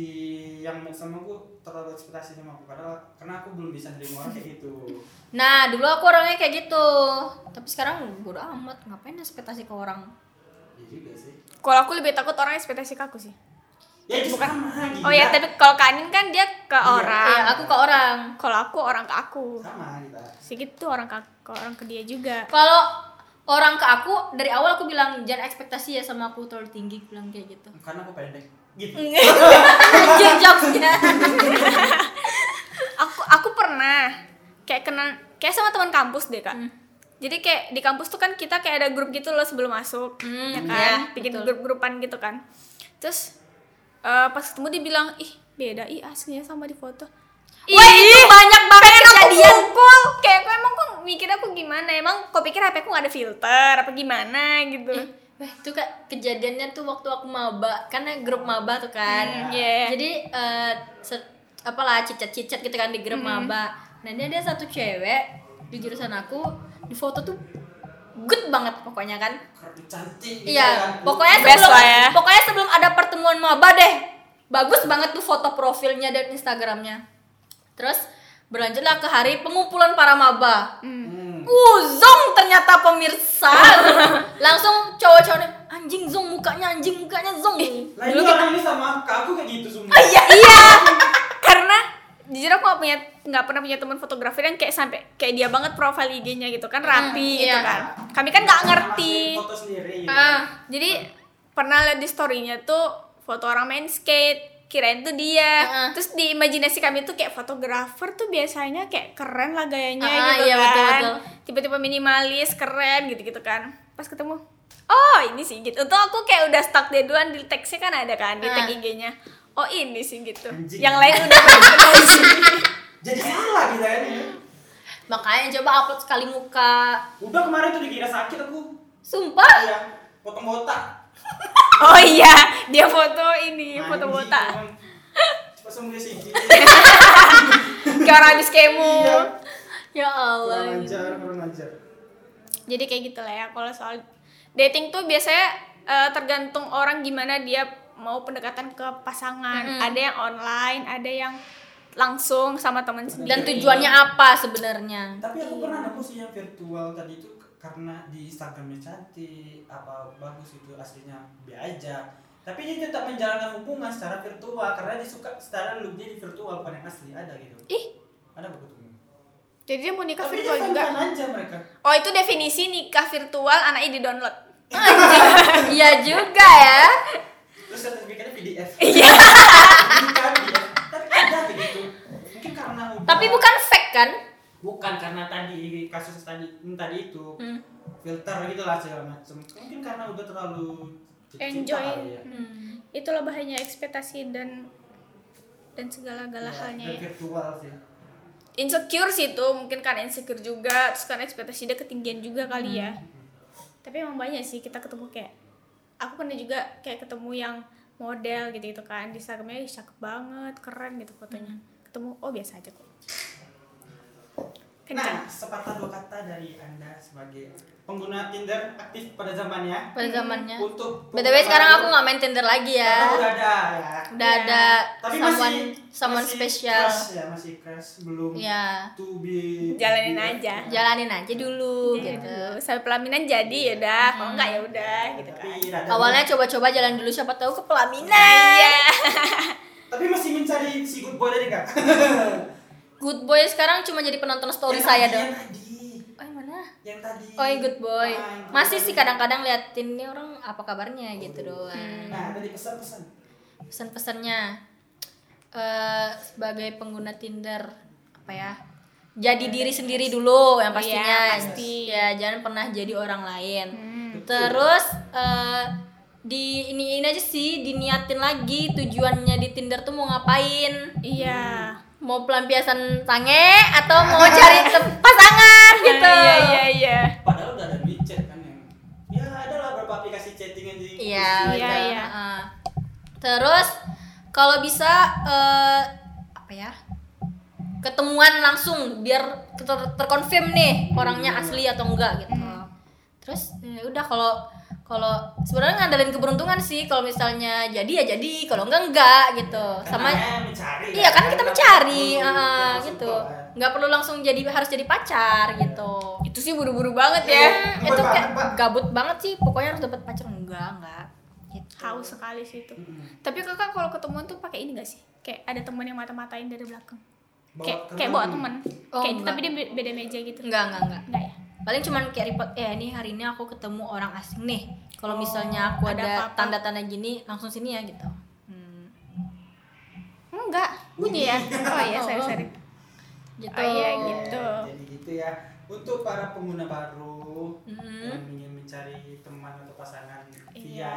yang sama aku terlalu ekspektasi sama aku. Karena karena aku belum bisa nerima orang kayak gitu. nah dulu aku orangnya kayak gitu. Tapi sekarang bodo amat. Ngapain ekspektasi ke orang? Iya juga sih. kalau aku lebih takut orang ekspektasi ke aku sih Ya itu sama oh ya tapi kalau Kak Anin kan dia ke Iya. orang. Iya, aku ke orang. Kalau aku orang ke aku. Sama kita. segitu orang ke, ke orang ke dia juga. Kalau orang ke aku dari awal aku bilang jangan ekspektasi ya sama aku terlalu tinggi aku bilang kayak gitu. Karena aku pendek. Gitu. Anjir jokesnya. Aku aku pernah kayak kenal kayak sama teman kampus deh kak. Hmm. jadi kayak di kampus tuh kan kita kayak ada grup gitu loh sebelum masuk. Hmm, ya iya, kan? Bikin betul. grup-grupan gitu kan. Terus eh, pas ketemu dia bilang ih beda ih aslinya sama di foto Wah itu banyak banget kejadian kayak aku emang kok mikir aku gimana emang kok pikir HP aku gak ada filter apa gimana gitu Wah, itu kak kejadiannya tuh waktu aku maba karena grup maba tuh kan. Hmm, iya. Jadi eh se- apalah cicat-cicat gitu kan di grup Hmm. maba. Nah, dia ada satu cewek di jurusan aku di foto tuh good banget pokoknya kan. Cantik. gitu Iya, kan. pokoknya Best sebelum lah ya. pokoknya sebelum ada pertemuan maba deh. Bagus banget tuh foto profilnya dan Instagramnya. Terus berlanjutlah ke hari pengumpulan para maba. Hmm. Uh, Zong ternyata pemirsa. Langsung cowok-cowoknya anjing Zong mukanya anjing mukanya Zong. Lah ini orang ini sama kak aku kayak gitu semua. Iya. iya karena jujur aku gak punya nggak pernah punya teman fotografer yang kayak sampai kayak dia banget profil IG-nya gitu kan rapi Hmm, gitu iya. kan kami kan nggak ngerti Foto sendiri. gitu. Ah, jadi pernah lihat di storynya tuh foto orang main skate kirain tuh dia Heeh. terus di imajinasi kami tuh kayak fotografer tuh biasanya kayak keren lah gayanya Ah, gitu iya, kan betul, betul. tiba-tiba minimalis keren gitu gitu kan pas ketemu oh ini sih gitu untuk aku kayak udah stuck dia duluan di teksnya kan ada kan di tag. IG-nya oh ini sih gitu Anjing. yang lain udah Jadi salah kita ya. makanya coba upload sekali muka. Udah kemarin tuh dikira sakit aku. Sumpah. Iya, potong botak. oh iya dia foto ini foto Anjing, botak emang. Coba sembuh sih. kayak orang habis kemo Iya. Ya Allah. Kurang ajar, kurang ajar. jadi kayak gitu lah ya kalau soal dating tuh biasanya eh, tergantung orang gimana dia mau pendekatan ke pasangan Mm-mm. ada yang online ada yang langsung sama teman sendiri Dan tujuannya apa sebenarnya? Tapi aku pernah nemu sih yang virtual tadi itu karena di Instagramnya cantik, apa bagus itu aslinya B aja. Tapi dia tetap menjalankan hubungan secara virtual karena dia suka secara looknya di virtual bukan yang asli ada gitu. ih Ada ketemu? jadi dia mau nikah Tapi virtual juga fun-fun aja mereka. oh itu definisi nikah virtual anaknya di download Iya juga ya. Terus sertifikatnya PDF. Iya. Bukan PDF. Tapi ada begitu. Mungkin karena udah Tapi bukan fake kan? bukan karena tadi kasus tadi hmm, tadi itu Hmm. filter gitu lah segala macam. Mungkin karena udah terlalu enjoy ya. Hmm. itulah bahayanya ekspektasi dan dan segala-gala Ya, halnya dan ya. virtual sih. insecure sih itu mungkin kan insecure juga terus kan ekspektasi dia ketinggian juga kali ya tapi emang banyak sih kita ketemu kayak aku pernah juga kayak ketemu yang model gitu gitu kan di Instagramnya ih, cakep banget keren gitu fotonya. Ketemu oh biasa aja kok. Kencang Nah, sepatah dua kata dari anda sebagai pengguna Tinder aktif pada zamannya. Pada zamannya. Untuk btw sekarang aku nggak main tinder lagi ya. Udah ada ya. Udah Iya. ada tapi someone masih someone masih spesial crush ya masih crush. Belum ya to be Jalanin be- aja. jalanin aja dulu gitu. gitu sampai pelaminan jadi ya udah. Kalau enggak ya udah gitu tapi kan. awalnya coba-coba jalan dulu siapa tahu ke pelaminan. Iya. Tapi masih mencari si good boy tadi kak. Good boy sekarang cuma jadi penonton story Yang saya dong yang tadi. Oh yang oh good boy. Ah, masih sih kadang-kadang liatin nih orang apa kabarnya? gitu doang. Nah tadi pesan-pesan. Pesan-pesannya eh sebagai pengguna Tinder apa ya jadi diri sendiri dulu yang pastinya. Iya, pasti. ya jangan pernah jadi orang lain. Hmm. terus eh di ini ini aja sih diniatin lagi tujuannya di Tinder tuh mau ngapain. Iya. Mau pelampiasan sange atau mau cari pasangan gitu iya iya iya padahal udah ada WeChat kan yang ya ada lah beberapa aplikasi chatting yang di Iya, Iya, iya. Heeh. Terus kalau bisa eh, apa ya? Ketemuan langsung biar ter- terkonfirm nih orangnya asli atau enggak gitu. Terus ya udah kalau kalau sebenarnya ngandelin keberuntungan sih kalau misalnya jadi ya jadi kalau enggak enggak gitu. Sama mencari Iya kan kita mencari langsung gitu. Nggak perlu langsung jadi harus jadi pacar gitu. itu sih buru-buru banget ya Iya. itu Gabut kayak gabut banget sih pokoknya harus dapat pacar enggak enggak gitu. haus sekali sih itu Mm-mm. tapi kakak kalau ketemuan tuh pakai ini gak sih kayak ada temen yang mata-matain dari belakang Bawa kayak kayak bawa temen Oh, kayak enggak. tapi dia be- beda meja gitu enggak enggak enggak enggak ya paling cuman kayak report eh ini hari ini aku ketemu orang asing nih. Kalau Oh, misalnya aku ada tanda-tanda gini langsung sini ya gitu. Hmm. enggak bunyi ya? Oh iya sorry sorry. Gitu. Oh, iya, Ya, gitu. jadi gitu ya. Untuk para pengguna baru Mhm. yang ingin mencari teman atau pasangan via iya.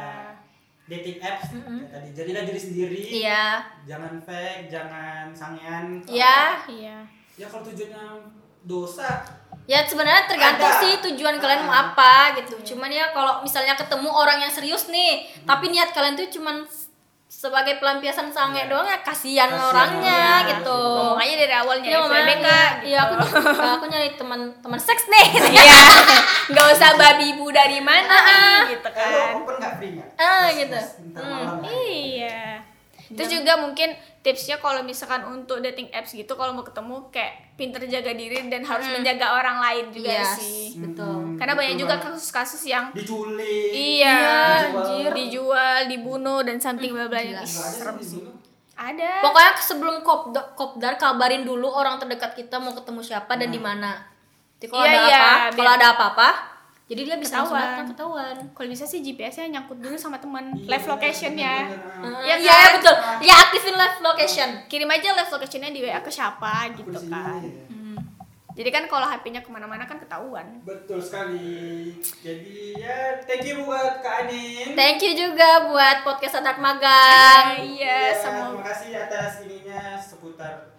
dating apps Mhm. ya tadi jadilah diri sendiri. Iya. Jangan fake jangan sangean. Iya. Iya. Ya kalau tujuannya dosa ya sebenarnya tergantung Ada. sih tujuan kalian mau Ah. apa gitu cuman ya kalau misalnya ketemu orang yang serius nih tapi niat kalian tuh cuman sebagai pelampiasan sange Iya. doang ya kasihan orangnya orangnya, gitu ngomong aja dari awal nyari Iya, makanya, FBK gitu iya aku aku nyari teman teman seks nih iya nggak usah babi bu dari mana nih gitu kalau kan open nggak free Ah, gitu. Hmm. Iya. Terus juga mungkin tipsnya kalau misalkan untuk dating apps gitu kalau mau ketemu kayak pinter jaga diri dan harus menjaga orang lain juga Yes, sih. betul Hmm, Karena banyak betul juga banget. kasus-kasus yang diculik iya, dijual. dijual, dijual, dibunuh dan something bla bla. Serem sih. Ada. pokoknya sebelum kopdar, kopdar kabarin dulu orang terdekat kita mau ketemu siapa dan di mana Jadi kalau Iya, ada iya, apa kalau ada apa-apa jadi dia bisa langsung Ketahuan. datang ketahuan Kalau bisa sih GPS-nya nyangkut dulu sama teman Iya, live bener, bener. Iya iya kan? betul ya aktifin live location Kirim aja live location-nya di WA ke siapa Aku gitu kan. ya. Hmm. Jadi kan kalau HP-nya ke mana-mana kan ketahuan. Betul sekali. Jadi ya thank you buat Kak Anin. thank you juga buat podcast anak magang Iya, Ya, semua Terima kasih atas ininya seputar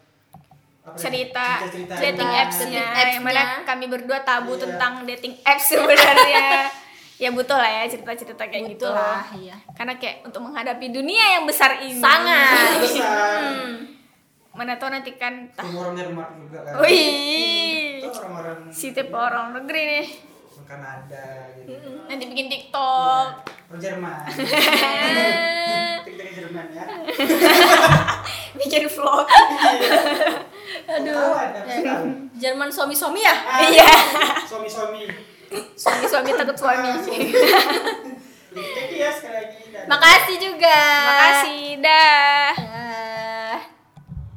apa ya, cerita cerita-cerita dating apps-nya Dating apps-nya. yang mana kami berdua tabu Iya. tentang dating apps sebenarnya ya butuh lah ya cerita-cerita kayak gitu Betul lah lah, iya. karena kayak untuk menghadapi dunia yang besar ini Sangat. besar. Hmm. mana tahu nanti kan tah Orang Denmark juga kan. wih si tipe orang negeri nih orang Kanada gitu. nanti bikin TikTok Orang Jerman. Tik-tik Jerman ya. bikin vlog Aduh. Ya. Jerman suami-suami ya? Iya. Suami-suami. Suami-suami takut suami. Terima kasih lagi. Makasih juga. Makasih. Dah.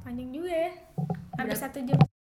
Panjang juga ya. Hampir satu jam.